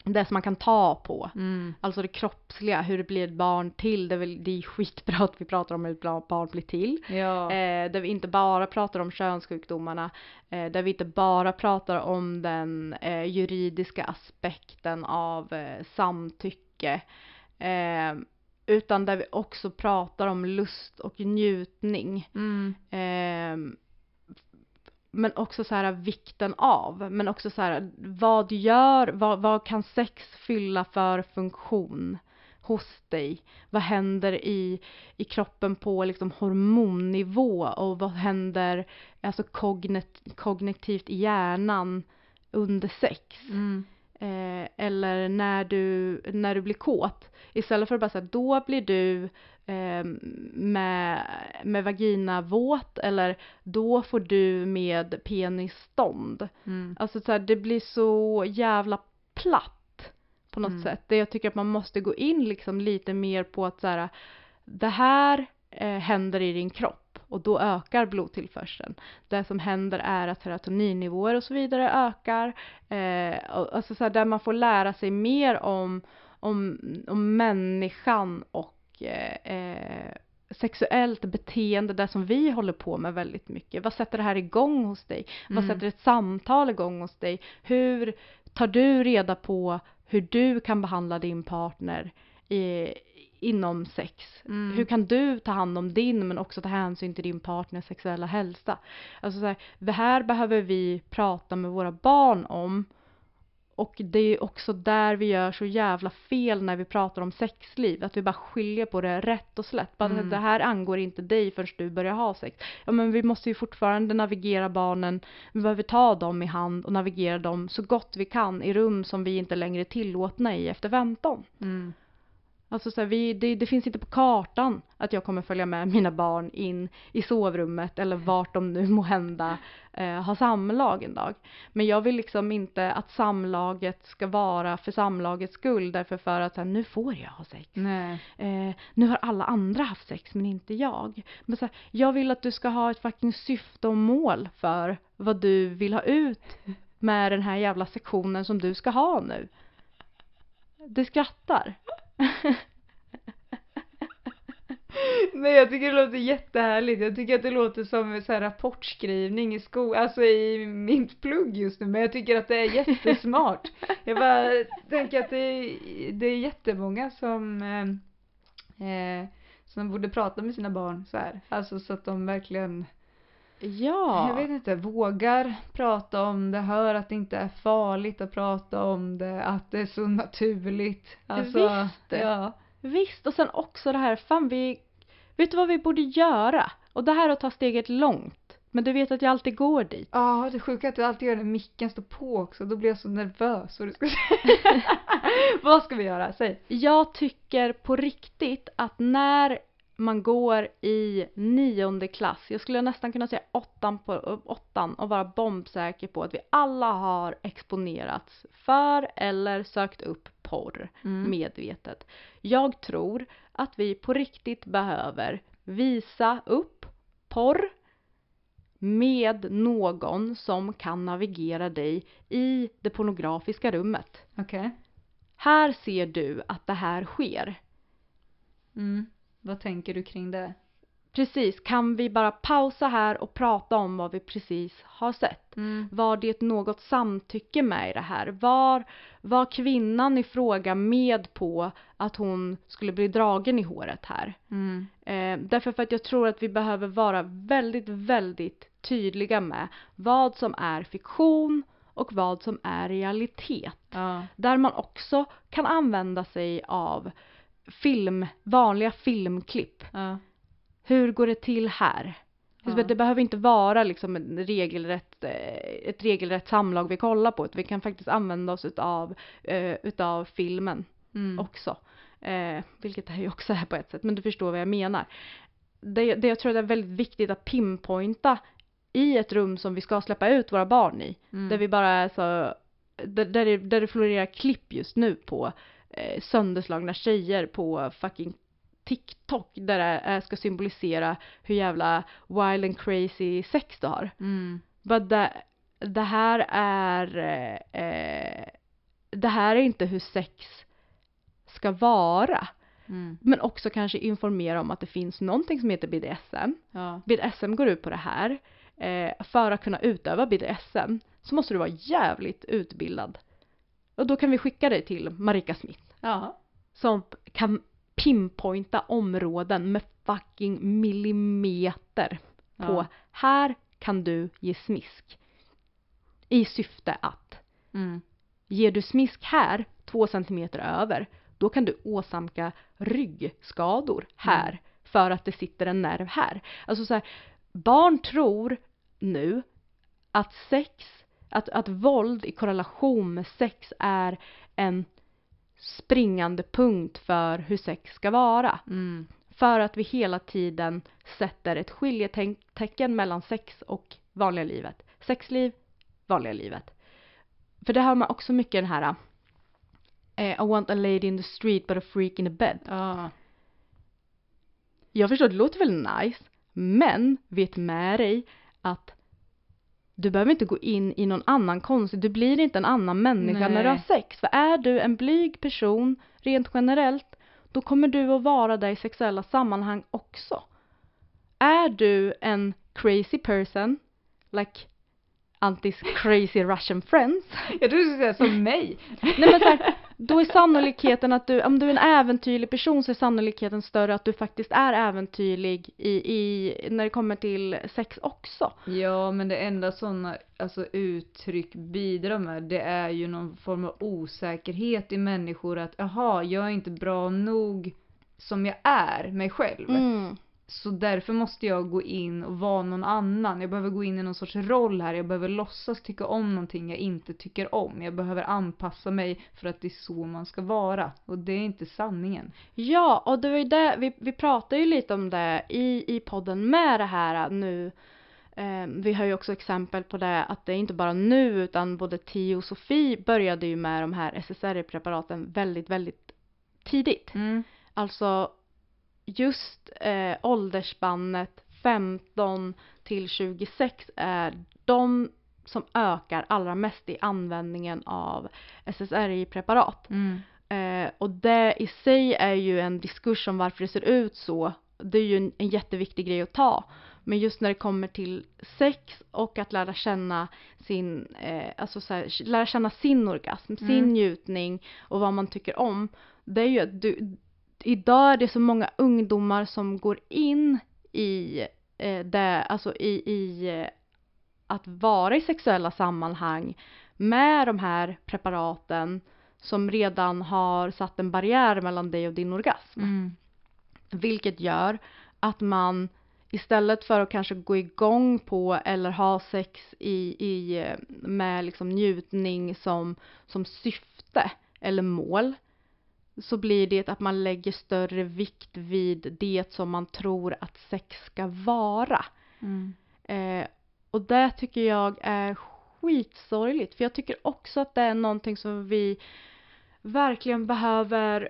det som man kan ta på. Mm. Alltså det kroppsliga, hur det blir ett barn till. Det är, väl, det är skitbra att vi pratar om hur ett barn blir till. Ja. Eh, där vi inte bara pratar om könssjukdomarna. Eh, där vi inte bara pratar om den eh, juridiska aspekten av eh, samtycke. Eh, utan där vi också pratar om lust och njutning. Mm. Men också så här vikten av, men också så här vad gör, vad, vad kan sex fylla för funktion hos dig? Vad händer i, i kroppen på liksom hormonnivå och vad händer alltså kognet, kognitivt i hjärnan under sex? Mm. eh, eller när du, när du blir kåt. Istället för att bara säga då blir du med, med vagina våt eller då får du med penisstånd. Mm. Alltså så här, det blir så jävla platt på något Mm. sätt. Det jag tycker att man måste gå in liksom lite mer på att så här, det här eh, händer i din kropp och då ökar blodtillförseln. Det som händer är att serotoninnivåer och så vidare ökar. Eh, och, alltså så här, där man får lära sig mer om, om, om människan och eh, eh, sexuellt beteende, det som vi håller på med väldigt mycket. Vad sätter det här igång hos dig? Vad Mm. sätter ett samtal igång hos dig? Hur tar du reda på hur du kan behandla din partner i, inom sex? Mm. Hur kan du ta hand om din men också ta hänsyn till din partners sexuella hälsa? Alltså så här, det här behöver vi prata med våra barn om och det är också där vi gör så jävla fel när vi pratar om sexliv, att vi bara skiljer på det rätt och slätt. Bara Mm. det här angår inte dig förrän du börjar ha sex. Ja men vi måste ju fortfarande navigera barnen, vi behöver ta dem i hand och navigera dem så gott vi kan i rum som vi inte längre är tillåtna i efter 15. Mm. Alltså så här, vi, det, det finns inte på kartan att jag kommer följa med mina barn in i sovrummet eller vart de nu må hända eh, har samlag en dag. Men jag vill liksom inte att samlaget ska vara för samlagets skull därför för att så här, nu får jag ha sex. Eh, nu har alla andra haft sex men inte jag. Men så här, jag vill att du ska ha ett fucking syfte och mål för vad du vill ha ut med den här jävla sektionen som du ska ha nu. Du skrattar. Nej jag tycker det låter jättehärligt. Jag tycker att det låter som så här rapportskrivning i skolan, alltså i mitt plugg just nu. Men jag tycker att det är jättesmart. jag bara tänker att det är, det är jättemånga som eh, eh, som borde prata med sina barn så här. Alltså så att de verkligen, Ja. jag vet inte, vågar prata om det, hör att det inte är farligt att prata om det, att det är så naturligt. Alltså, Visst. Ja. Visst, och sen också det här, fan vi, vet du vad vi borde göra? Och det här är att ta steget långt. Men du vet att jag alltid går dit. Ja, det sjuka är att jag alltid gör när micken står på också. Då blir jag så nervös. Vad, du ska säga. vad ska vi göra? Säg. Jag tycker på riktigt att när man går i nionde klass, jag skulle nästan kunna säga åttan, på, åttan och vara bombsäker på att vi alla har exponerats för eller sökt upp porr Mm. medvetet. Jag tror att vi på riktigt behöver visa upp porr med någon som kan navigera dig i det pornografiska rummet. Okej. Här ser du att det här sker. Mm. Vad tänker du kring det? Precis, kan vi bara pausa här och prata om vad vi precis har sett? Mm. Var det något samtycke med i det här? Var, var kvinnan i fråga med på att hon skulle bli dragen i håret här? Mm. Eh, därför för att jag tror att vi behöver vara väldigt, väldigt tydliga med vad som är fiktion och vad som är realitet. Ja. Där man också kan använda sig av film, vanliga filmklipp. Ja. Hur går det till här? Ja. Det behöver inte vara liksom en regelrätt, eh, ett regelrätt samlag vi kollar på, utan vi kan faktiskt använda oss utav, eh, utav filmen Mm. också. Eh, vilket det här ju också är på ett sätt, men du förstår vad jag menar. Det, det jag tror det är väldigt viktigt att pinpointa i ett rum som vi ska släppa ut våra barn i. Mm. Där vi bara är så, där, där, det, där det florerar klipp just nu på eh, sönderslagna tjejer på fucking TikTok där det är, ska symbolisera hur jävla wild and crazy sex du har. Mm. But det, det här är eh, eh, det här är inte hur sex ska vara. Mm. Men också kanske informera om att det finns någonting som heter BDSM. Ja. BDSM går ut på det här. Eh, för att kunna utöva BDSM så måste du vara jävligt utbildad. Och då kan vi skicka dig till Marika Smith Ja. som kan pinpointa områden med fucking millimeter på Ja. här kan du ge smisk. I syfte att Mm. ger du smisk här, två centimeter över, då kan du åsamka ryggskador här för att det sitter en nerv här. Alltså så här, barn tror nu att sex, att, att våld i korrelation med sex är en springande punkt för hur sex ska vara. Mm. För att vi hela tiden sätter ett skiljetecken mellan sex och vanliga livet. Sexliv, vanliga livet. För det har man också mycket den här eh, I want a lady in the street but a freak in the bed. Ja. Jag förstår, det låter väl nice, men vet med dig att du behöver inte gå in i någon annan konstig, du blir inte en annan människa när du har Nej. sex. För är du en blyg person, rent generellt, då kommer du att vara där i sexuella sammanhang också. Är du en crazy person, like Antis crazy Russian friends, Jag trodde du skulle säga som mig. Nej men så här, då är sannolikheten att du, om du är en äventyrlig person så är sannolikheten större att du faktiskt är äventyrlig i, i när det kommer till sex också. Ja, men det enda sådana alltså, uttryck bidrar med, det är ju någon form av osäkerhet i människor att jaha, jag är inte bra nog som jag är mig själv. Mm. Så därför måste jag gå in och vara någon annan. Jag behöver gå in i någon sorts roll här. Jag behöver låtsas tycka om någonting jag inte tycker om. Jag behöver anpassa mig för att det är så man ska vara. Och det är inte sanningen. Ja, och det var ju det, vi, vi pratade ju lite om det i, i podden med det här nu. Eh, vi har ju också exempel på det att det är inte bara nu utan både Tio och Sofie började ju med de här SSRI-preparaten väldigt, väldigt tidigt. Mm. Alltså just eh, åldersspannet 15 till 26 är de som ökar allra mest i användningen av SSRI-preparat. Mm. Eh, och det i sig är ju en diskurs om varför det ser ut så. Det är ju en, en jätteviktig grej att ta. Men just när det kommer till sex och att lära känna sin, eh, alltså så här, lära känna sin orgasm, sin Mm. njutning och vad man tycker om. Det är ju att du, idag är det så många ungdomar som går in i eh, det, alltså i, i eh, att vara i sexuella sammanhang med de här preparaten som redan har satt en barriär mellan dig och din orgasm. Mm. Vilket gör att man istället för att kanske gå igång på eller ha sex i, i, eh, med liksom njutning som, som syfte eller mål så blir det att man lägger större vikt vid det som man tror att sex ska vara. Mm. Eh, och det tycker jag är skitsorgligt för jag tycker också att det är någonting som vi verkligen behöver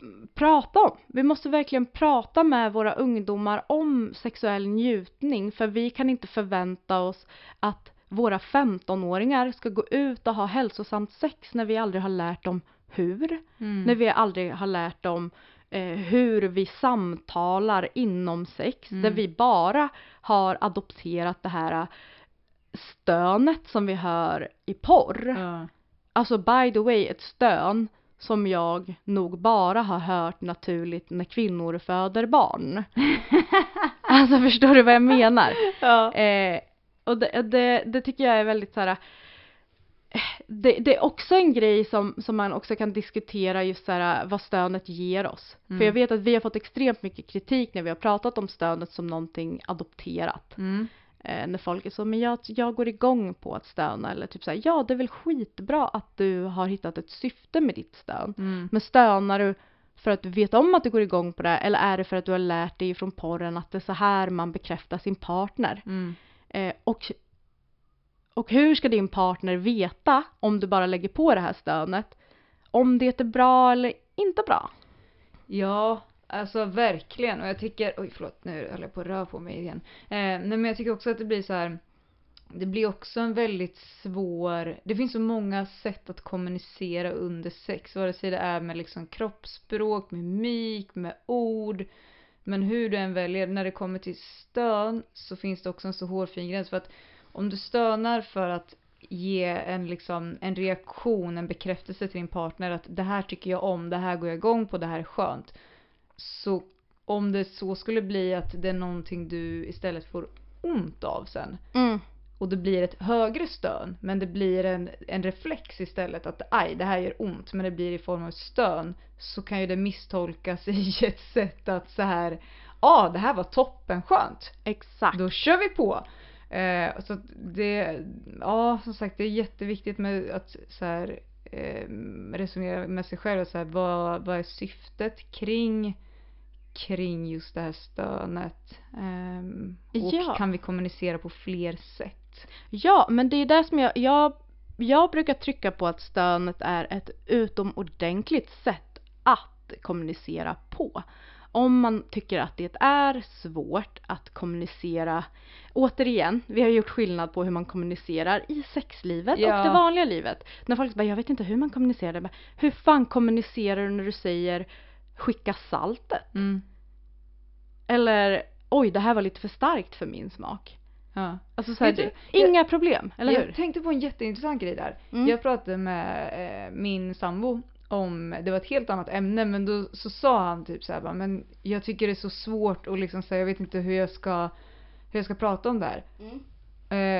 mm, prata om. Vi måste verkligen prata med våra ungdomar om sexuell njutning för vi kan inte förvänta oss att våra 15-åringar ska gå ut och ha hälsosamt sex när vi aldrig har lärt dem hur. Mm. När vi aldrig har lärt dem eh, hur vi samtalar inom sex. Mm. Där vi bara har adopterat det här eh, stönet som vi hör i porr. Ja. Alltså by the way ett stön som jag nog bara har hört naturligt när kvinnor föder barn. alltså förstår du vad jag menar? Ja. Eh, och det, det, det tycker jag är väldigt så här. Det, det är också en grej som, som man också kan diskutera just så här vad stönet ger oss. Mm. För jag vet att vi har fått extremt mycket kritik när vi har pratat om stönet som någonting adopterat. Mm. Eh, när folk är så, men jag, jag går igång på att stöna eller typ så här, ja det är väl skitbra att du har hittat ett syfte med ditt stön. Mm. Men stönar du för att du vet om att du går igång på det eller är det för att du har lärt dig från porren att det är så här man bekräftar sin partner? Mm. Eh, och, och hur ska din partner veta om du bara lägger på det här stönet om det är bra eller inte bra? Ja, alltså verkligen. Och jag tycker, oj förlåt nu höll jag på att röra på mig igen. Eh, nej men jag tycker också att det blir så här. Det blir också en väldigt svår, det finns så många sätt att kommunicera under sex. Vare sig det är med liksom kroppsspråk, med mimik, med ord. Men hur du än väljer, när det kommer till stön så finns det också en så hårfin gräns. För att om du stönar för att ge en, liksom, en reaktion, en bekräftelse till din partner att det här tycker jag om, det här går jag igång på, det här är skönt. Så om det så skulle bli att det är någonting du istället får ont av sen Mm. och det blir ett högre stön men det blir en, en reflex istället att aj det här gör ont men det blir i form av stön så kan ju det misstolkas i ett sätt att så här ja ah, det här var toppen skönt Exakt. då kör vi på. Eh, så det, ja som sagt det är jätteviktigt med att så här, eh, resonera med sig själv. Så här, vad, vad är syftet kring, kring just det här stönet? Ehm, och Ja. kan vi kommunicera på fler sätt? Ja, men det är det som jag, jag, jag brukar trycka på att stönet är ett utomordentligt sätt att kommunicera på. Om man tycker att det är svårt att kommunicera, återigen, vi har gjort skillnad på hur man kommunicerar i sexlivet Ja. och det vanliga livet. När folk bara, jag vet inte hur man kommunicerar men hur fan kommunicerar du när du säger skicka saltet? Mm. Eller oj, det här var lite för starkt för min smak. Ja. Alltså så här, Vet du, inga problem, eller hur? Jag tänkte på en jätteintressant grej där. Mm. Jag pratade med eh, min sambo om, det var ett helt annat ämne, men då så sa han typ så här, bara, men jag tycker det är så svårt och liksom så här, jag vet inte hur jag ska, hur jag ska prata om det här.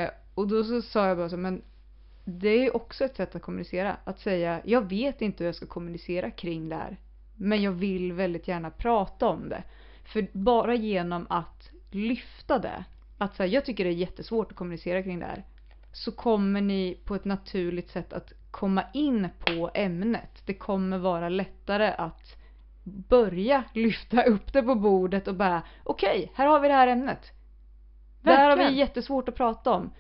Eh, och då så sa jag bara så, men det är också ett sätt att kommunicera. Att säga, jag vet inte hur jag ska kommunicera kring det här. Men jag vill väldigt gärna prata om det. För bara genom att lyfta det, att säga, jag tycker det är jättesvårt att kommunicera kring det här. Så kommer ni på ett naturligt sätt att komma in på ämnet. Det kommer vara lättare att börja lyfta upp det på bordet och bara okej, här har vi det här ämnet. Det här har vi jättesvårt att prata om.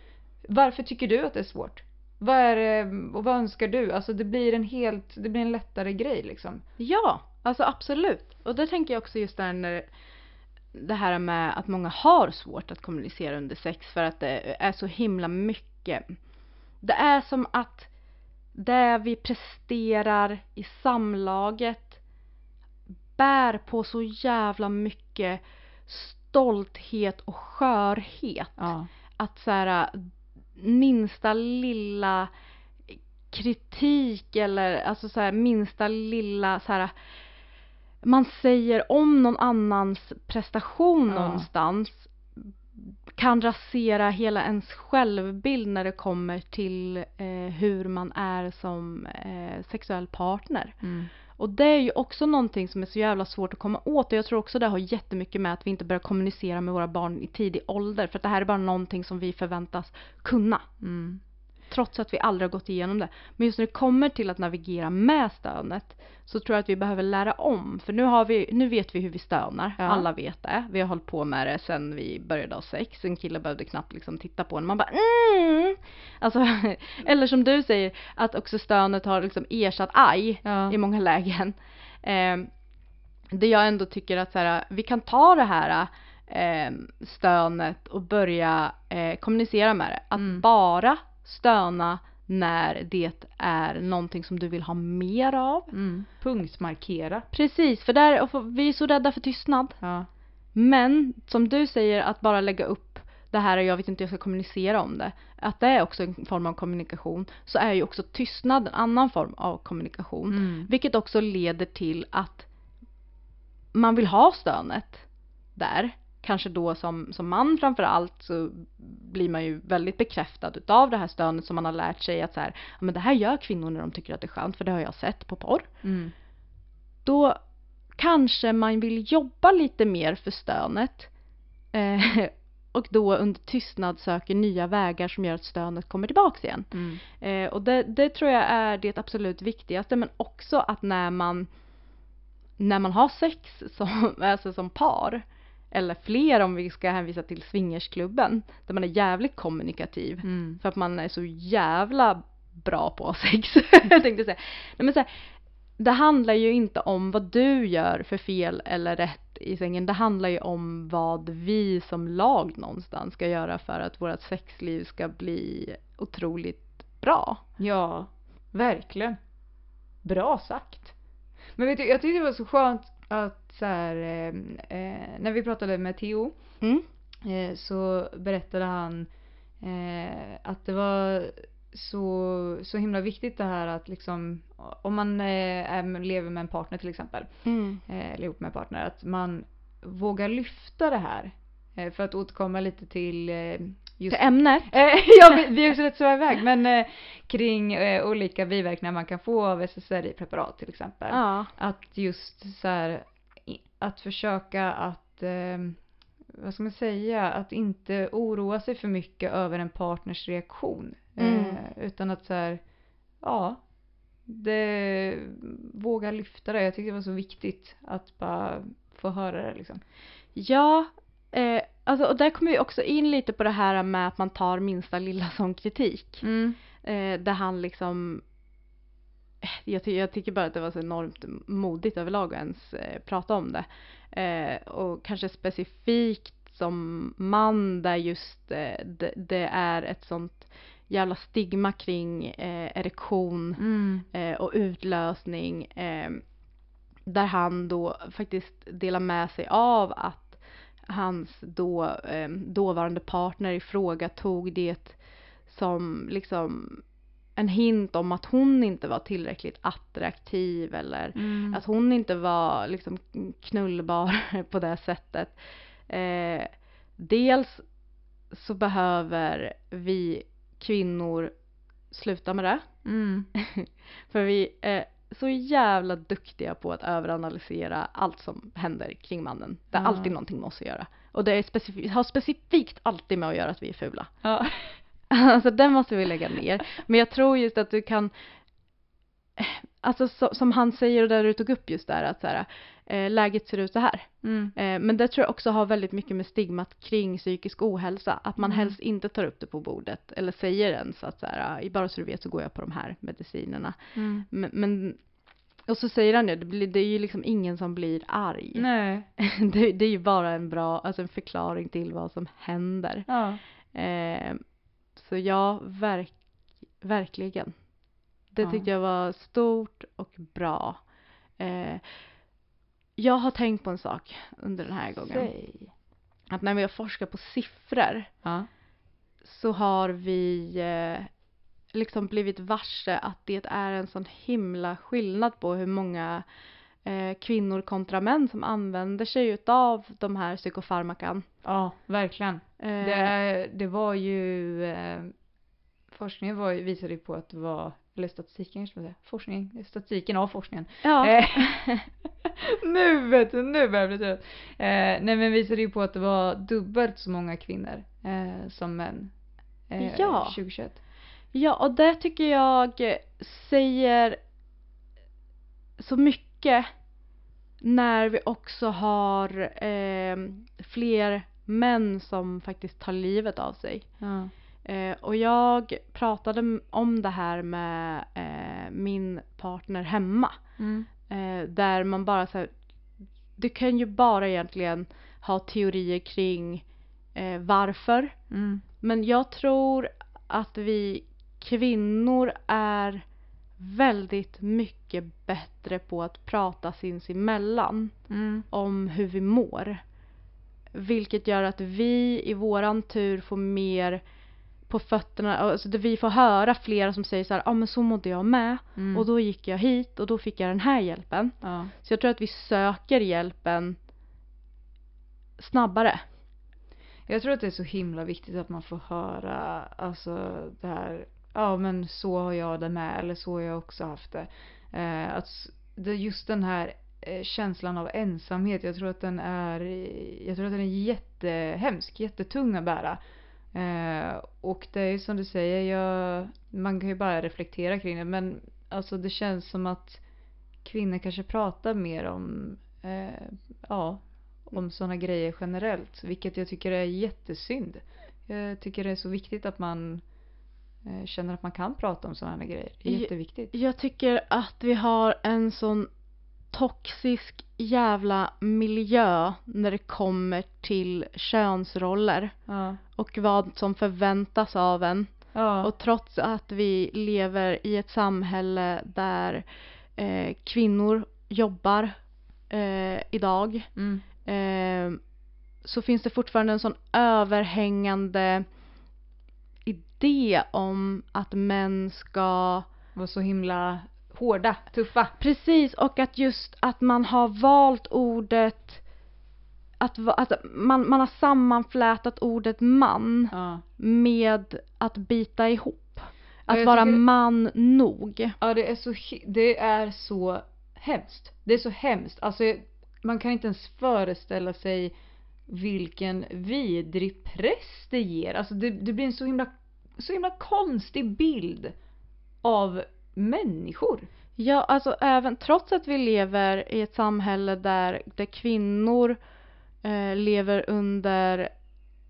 Varför tycker du att det är svårt? Vad är det, och vad önskar du? Alltså det blir en helt, det blir en lättare grej liksom. Ja, alltså absolut. Och det tänker jag också just där när det här med att många har svårt att kommunicera under sex för att det är så himla mycket. Det är som att det vi presterar i samlaget bär på så jävla mycket stolthet och skörhet. Ja. Att så här, minsta lilla kritik eller alltså så här, minsta lilla så här man säger om någon annans prestation Ja. någonstans kan rasera hela ens självbild när det kommer till eh, hur man är som eh, sexuell partner. Mm. Och det är ju också någonting som är så jävla svårt att komma åt och jag tror också det har jättemycket med att vi inte börjar kommunicera med våra barn i tidig ålder för att det här är bara någonting som vi förväntas kunna. Mm. Trots att vi aldrig har gått igenom det. Men just när det kommer till att navigera med stönet så tror jag att vi behöver lära om. För nu, har vi, nu vet vi hur vi stönar. Ja. Alla vet det. Vi har hållit på med det sedan vi började ha sex. En kille behövde knappt liksom titta på en. Man bara mm. Alltså, eller som du säger, att också stönet har liksom ersatt aj Ja. i många lägen. Eh, det jag ändå tycker att så här, vi kan ta det här eh, stönet och börja eh, kommunicera med det. Att Mm. bara stöna när det är någonting som du vill ha mer av. Mm. Punktmarkera. Precis, för där, vi är så rädda för tystnad. Ja. Men som du säger, att bara lägga upp det här och jag vet inte hur jag ska kommunicera om det. Att det är också en form av kommunikation. Så är ju också tystnad en annan form av kommunikation. Mm. Vilket också leder till att man vill ha stönet där. Kanske då som, som man framför allt så blir man ju väldigt bekräftad utav det här stönet som man har lärt sig att så här, ja men det här gör kvinnor när de tycker att det är skönt för det har jag sett på porr. Mm. Då kanske man vill jobba lite mer för stönet eh, och då under tystnad söker nya vägar som gör att stönet kommer tillbaks igen. Mm. Eh, och det, det tror jag är det absolut viktigaste men också att när man när man har sex som, alltså som par eller fler om vi ska hänvisa till swingersklubben där man är jävligt kommunikativ Mm. för att man är så jävla bra på sex. jag tänkte säga. Nej, men så här, det handlar ju inte om vad du gör för fel eller rätt i sängen. Det handlar ju om vad vi som lag någonstans ska göra för att vårt sexliv ska bli otroligt bra. Ja, verkligen. Bra sagt. Men vet du, jag tyckte det var så skönt att så här, eh, eh, när vi pratade med Theo Mm. eh, så berättade han eh, att det var så, så himla viktigt det här att liksom om man eh, är, lever med en partner till exempel Mm. eh, eller ihop med en partner att man vågar lyfta det här. För att återkomma lite till just Till ämnet. Eh, ja, vi, är också rätt så iväg men eh, kring eh, olika biverkningar man kan få av SSRI-preparat till exempel. Ja. Att just så här, att försöka att, eh, vad ska man säga, att inte oroa sig för mycket över en partners reaktion. Mm. Eh, utan att så här, ja, det, våga lyfta det. Jag tycker det var så viktigt att bara få höra det liksom. Ja, eh, alltså, och där kommer vi också in lite på det här med att man tar minsta lilla som kritik. Mm. Eh, där han liksom eh, jag, ty- jag tycker bara att det var så enormt modigt överlag att ens eh, prata om det. Eh, och kanske specifikt som man där just eh, det, det är ett sånt jävla stigma kring eh, erektion Mm. eh, och utlösning. Där han då faktiskt delar med sig av att hans då, eh, dåvarande partner i fråga tog det som liksom en hint om att hon inte var tillräckligt attraktiv eller Mm. att hon inte var liksom knullbar på det sättet. Eh, dels så behöver vi kvinnor sluta med det. Mm. För vi är så jävla duktiga på att överanalysera allt som händer kring mannen. Det är Ja. alltid någonting med oss att göra. Och det är specif- har specifikt alltid med att göra att vi är fula. Ja. Alltså den måste vi lägga ner. Men jag tror just att du kan Alltså så, som han säger och där du tog upp just där att så här, eh, läget ser ut så här. Mm. Eh, men det tror jag också har väldigt mycket med stigmat kring psykisk ohälsa. Att man Mm. helst inte tar upp det på bordet eller säger ens att så här, "Ah, bara så du vet så går jag på de här medicinerna. Mm. Men, men och så säger han ju, det, blir, det är ju liksom ingen som blir arg. Nej. Det, det är ju bara en bra, alltså en förklaring till vad som händer. Ja. Eh, så ja, verk, verkligen. Det Ja. tyckte jag var stort och bra. Eh, jag har tänkt på en sak under den här gången. Säg. Att när vi har forskat på siffror Ja. så har vi eh, liksom blivit varse att det är en sån himla skillnad på hur många eh, kvinnor kontra män som använder sig utav de här psykofarmakan. Ja, verkligen. Eh, Det, det var ju eh, forskningen var, ju- visade ju på att det var, eller statistiken kanske man säga, forskning, statistiken av forskningen. ja. Nu vet du, nu börjar jag bli trött. Eh, nej men visade ju på att det var dubbelt så många kvinnor eh, som män. Eh, Ja. 2021. Ja, och det tycker jag säger så mycket när vi också har eh, fler män som faktiskt tar livet av sig. Ja. Eh, och jag pratade om det här med eh, min partner hemma. Mm. Eh, där man bara så här, du kan ju bara egentligen ha teorier kring eh, varför. Mm. Men jag tror att vi kvinnor är väldigt mycket bättre på att prata sinsemellan Mm. om hur vi mår. Vilket gör att vi i våran tur får mer på fötterna, alltså vi får höra flera som säger så här, ja ah, men så mådde jag med Mm. och då gick jag hit och då fick jag den här hjälpen. Ja. Så jag tror att vi söker hjälpen snabbare. Jag tror att det är så himla viktigt att man får höra alltså det här, ja men så har jag det med eller så har jag också haft det. Eh, att det just den här eh, känslan av ensamhet, jag tror att den är, jag tror att den är jättehemsk, jättetung att bära. Eh, och det är ju som du säger, jag, man kan ju bara reflektera kring det men alltså det känns som att kvinnor kanske pratar mer om, eh, ja, om sådana grejer generellt. Vilket jag tycker är jättesynd. Jag tycker det är så viktigt att man eh, känner att man kan prata om sådana grejer. Det är jätteviktigt. Jag tycker att vi har en sån toxisk jävla miljö när det kommer till könsroller Ja. och vad som förväntas av en. Ja. Och trots att vi lever i ett samhälle där eh, kvinnor jobbar eh, idag mm. eh, så finns det fortfarande en sån överhängande idé om att män ska Var så himla hårda, tuffa. Precis, och att just att man har valt ordet att, att man, man har sammanflätat ordet man Ja. med att bita ihop. Att vara tycker- man nog. Ja det är så, det är så hemskt. Det är så hemskt. Alltså man kan inte ens föreställa sig vilken vidrig press det ger. Alltså det, det blir en så himla, så himla konstig bild av människor. Ja, alltså även trots att vi lever i ett samhälle där, där kvinnor eh, lever under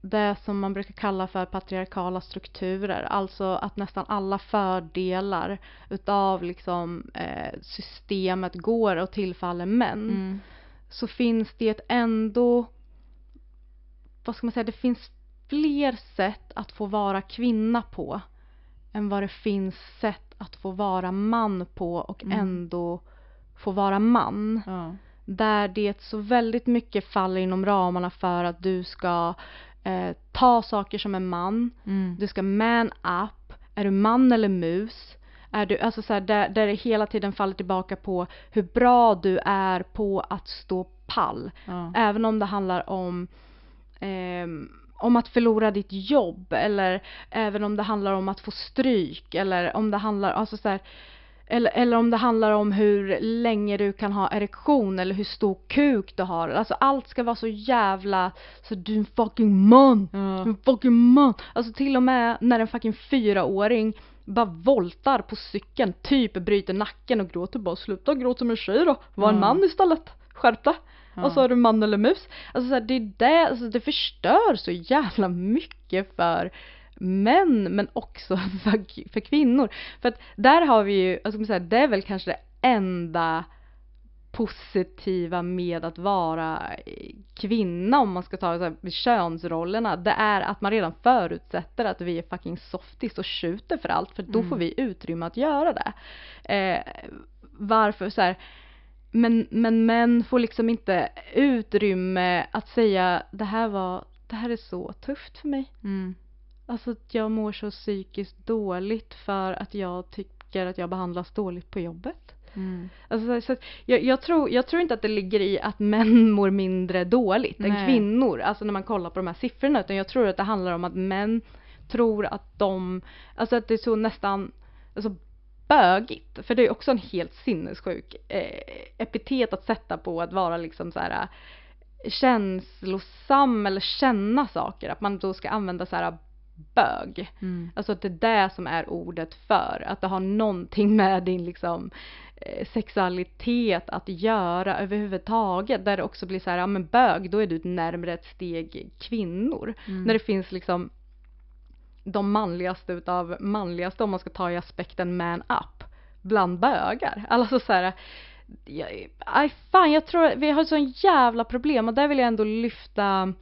det som man brukar kalla för patriarkala strukturer. Alltså att nästan alla fördelar utav liksom eh, systemet går och tillfaller män. Mm. Så finns det ändå, vad ska man säga, det finns fler sätt att få vara kvinna på än vad det finns sätt att få vara man på och Mm. ändå få vara man. Ja. där det så väldigt mycket faller inom ramarna för att du ska eh, ta saker som en man, Mm. du ska man up, är du man eller mus? Är du, alltså så här, där, där det hela tiden faller tillbaka på hur bra du är på att stå pall. Ja. Även om det handlar om ehm, om att förlora ditt jobb eller även om det handlar om att få stryk eller om det handlar, alltså så här, eller, eller om det handlar om hur länge du kan ha erektion eller hur stor kuk du har. Alltså allt ska vara så jävla, så du är en fucking man! Du är en fucking man! Alltså till och med när en fucking fyraåring bara voltar på cykeln, typ bryter nacken och gråter bara sluta gråta som en tjej då, var en Ja. man istället, skärp dig! Ja. Och så är du man eller mus. Alltså så här, det är det, alltså det förstör så jävla mycket för män men också för, för kvinnor. För att där har vi ju, alltså säga, det är väl kanske det enda positiva med att vara eh, kvinna om man ska ta så här, könsrollerna. Det är att man redan förutsätter att vi är fucking softies och skjuter för allt för då Mm. får vi utrymme att göra det. Eh, varför så här, men, men män får liksom inte utrymme att säga det här var, det här är så tufft för mig. Mm. Alltså att jag mår så psykiskt dåligt för att jag tycker att jag behandlas dåligt på jobbet. Mm. Alltså, så- jag, jag, tror, jag tror inte att det ligger i att män mår mindre dåligt än Nej. kvinnor, alltså när man kollar på de här siffrorna, utan jag tror att det handlar om att män tror att de, alltså att det är så nästan, alltså bögigt, för det är också en helt sinnessjuk eh, epitet att sätta på att vara liksom så här eh, känslosam eller känna saker, att man då ska använda så här bög. Mm. Alltså att det är det som är ordet för, att det har någonting med din liksom eh, sexualitet att göra överhuvudtaget. Där det också blir så här, ja men bög, då är du närmare ett steg kvinnor. Mm. När det finns liksom de manligaste utav manligaste om man ska ta i aspekten man up bland bögar. Alltså så här, aj fan jag tror vi har ett sån jävla problem och där vill jag ändå lyfta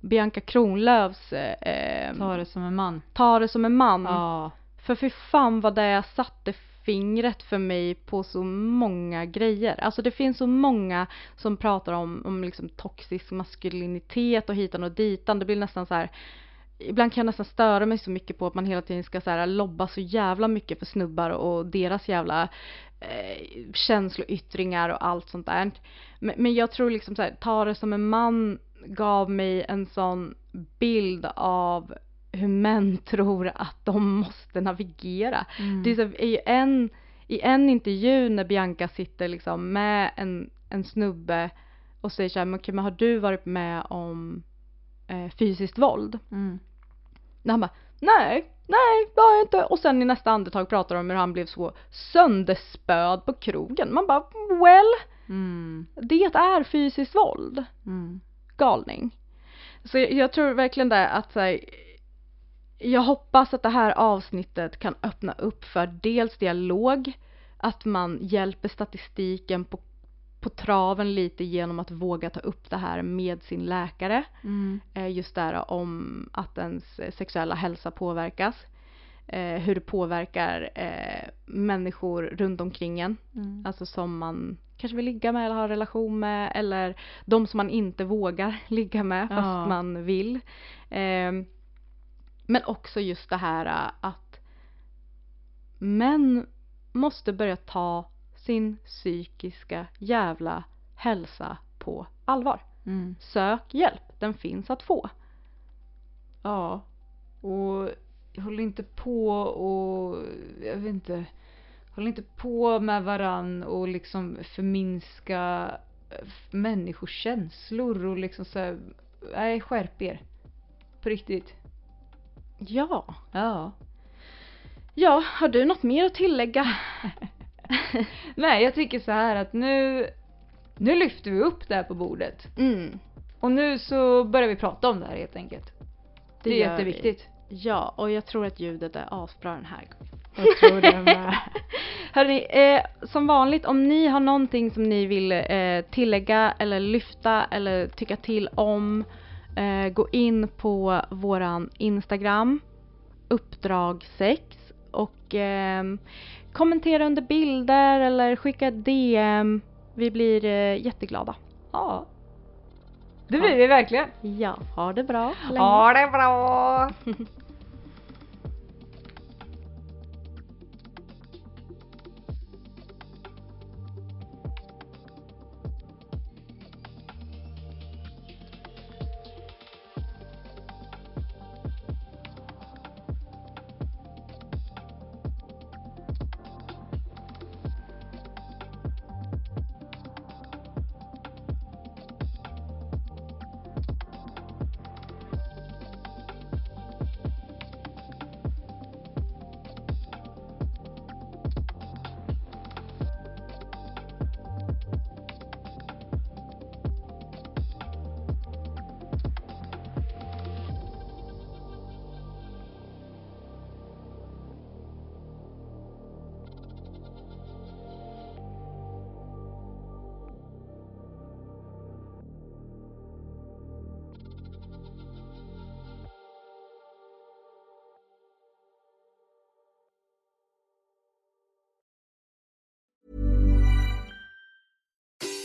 Bianca Kronlöfs eh, Ta det som en man. ta det som en man. Ja. För fy fan vad det satte fingret för mig på så många grejer. Alltså det finns så många som pratar om, om liksom toxisk maskulinitet och hitan och ditan. Det blir nästan så här. Ibland kan jag nästan störa mig så mycket på att man hela tiden ska så här lobba så jävla mycket för snubbar och deras jävla eh, känsloyttringar och allt sånt där. Men, men jag tror liksom så här, ta det som en man gav mig en sån bild av hur män tror att de måste navigera. Mm. Det är så, i, en, I en intervju när Bianca sitter liksom med en, en snubbe och säger så här, men, har du varit med om eh, fysiskt våld? Mm. När han bara, nej, nej det har jag inte. Och sen i nästa andetag pratar de om hur han blev så sönderspöd på krogen. Man bara, well, Mm. det är fysiskt våld. Mm. Galning. Så jag, jag tror verkligen det att så här, jag hoppas att det här avsnittet kan öppna upp för dels dialog, att man hjälper statistiken på, på traven lite genom att våga ta upp det här med sin läkare. Mm. Eh, just där om att ens eh, sexuella hälsa påverkas. Eh, hur det påverkar människor runt omkring en. Mm. Alltså som man kanske vill ligga med eller ha relation med eller de som man inte vågar ligga med fast Ja. man vill. Men också just det här att män måste börja ta sin psykiska jävla hälsa på allvar. Mm. Sök hjälp, den finns att få. Ja. Och håll inte på och, jag vet inte, håll inte på med varann och liksom förminska eh, människors känslor och liksom så här, nej skärp er. På riktigt. Ja. Ja. Ja, har du något mer att tillägga? Nej, jag tycker så här att nu, nu lyfter vi upp det här på bordet. Mm. Och nu så börjar vi prata om det här helt enkelt. Det, är gör jätteviktigt. Ja, och jag tror att ljudet är asbra den här gången. Jag tror det med. Hörrni, eh, som vanligt om ni har någonting som ni vill eh, tillägga eller lyfta eller tycka till om eh, gå in på våran Instagram uppdrag 6 och ehm, kommentera under bilder eller skicka DM vi blir eh, jätteglada. Ja. Det blir vi verkligen. Ja, ha det bra. Ha det bra!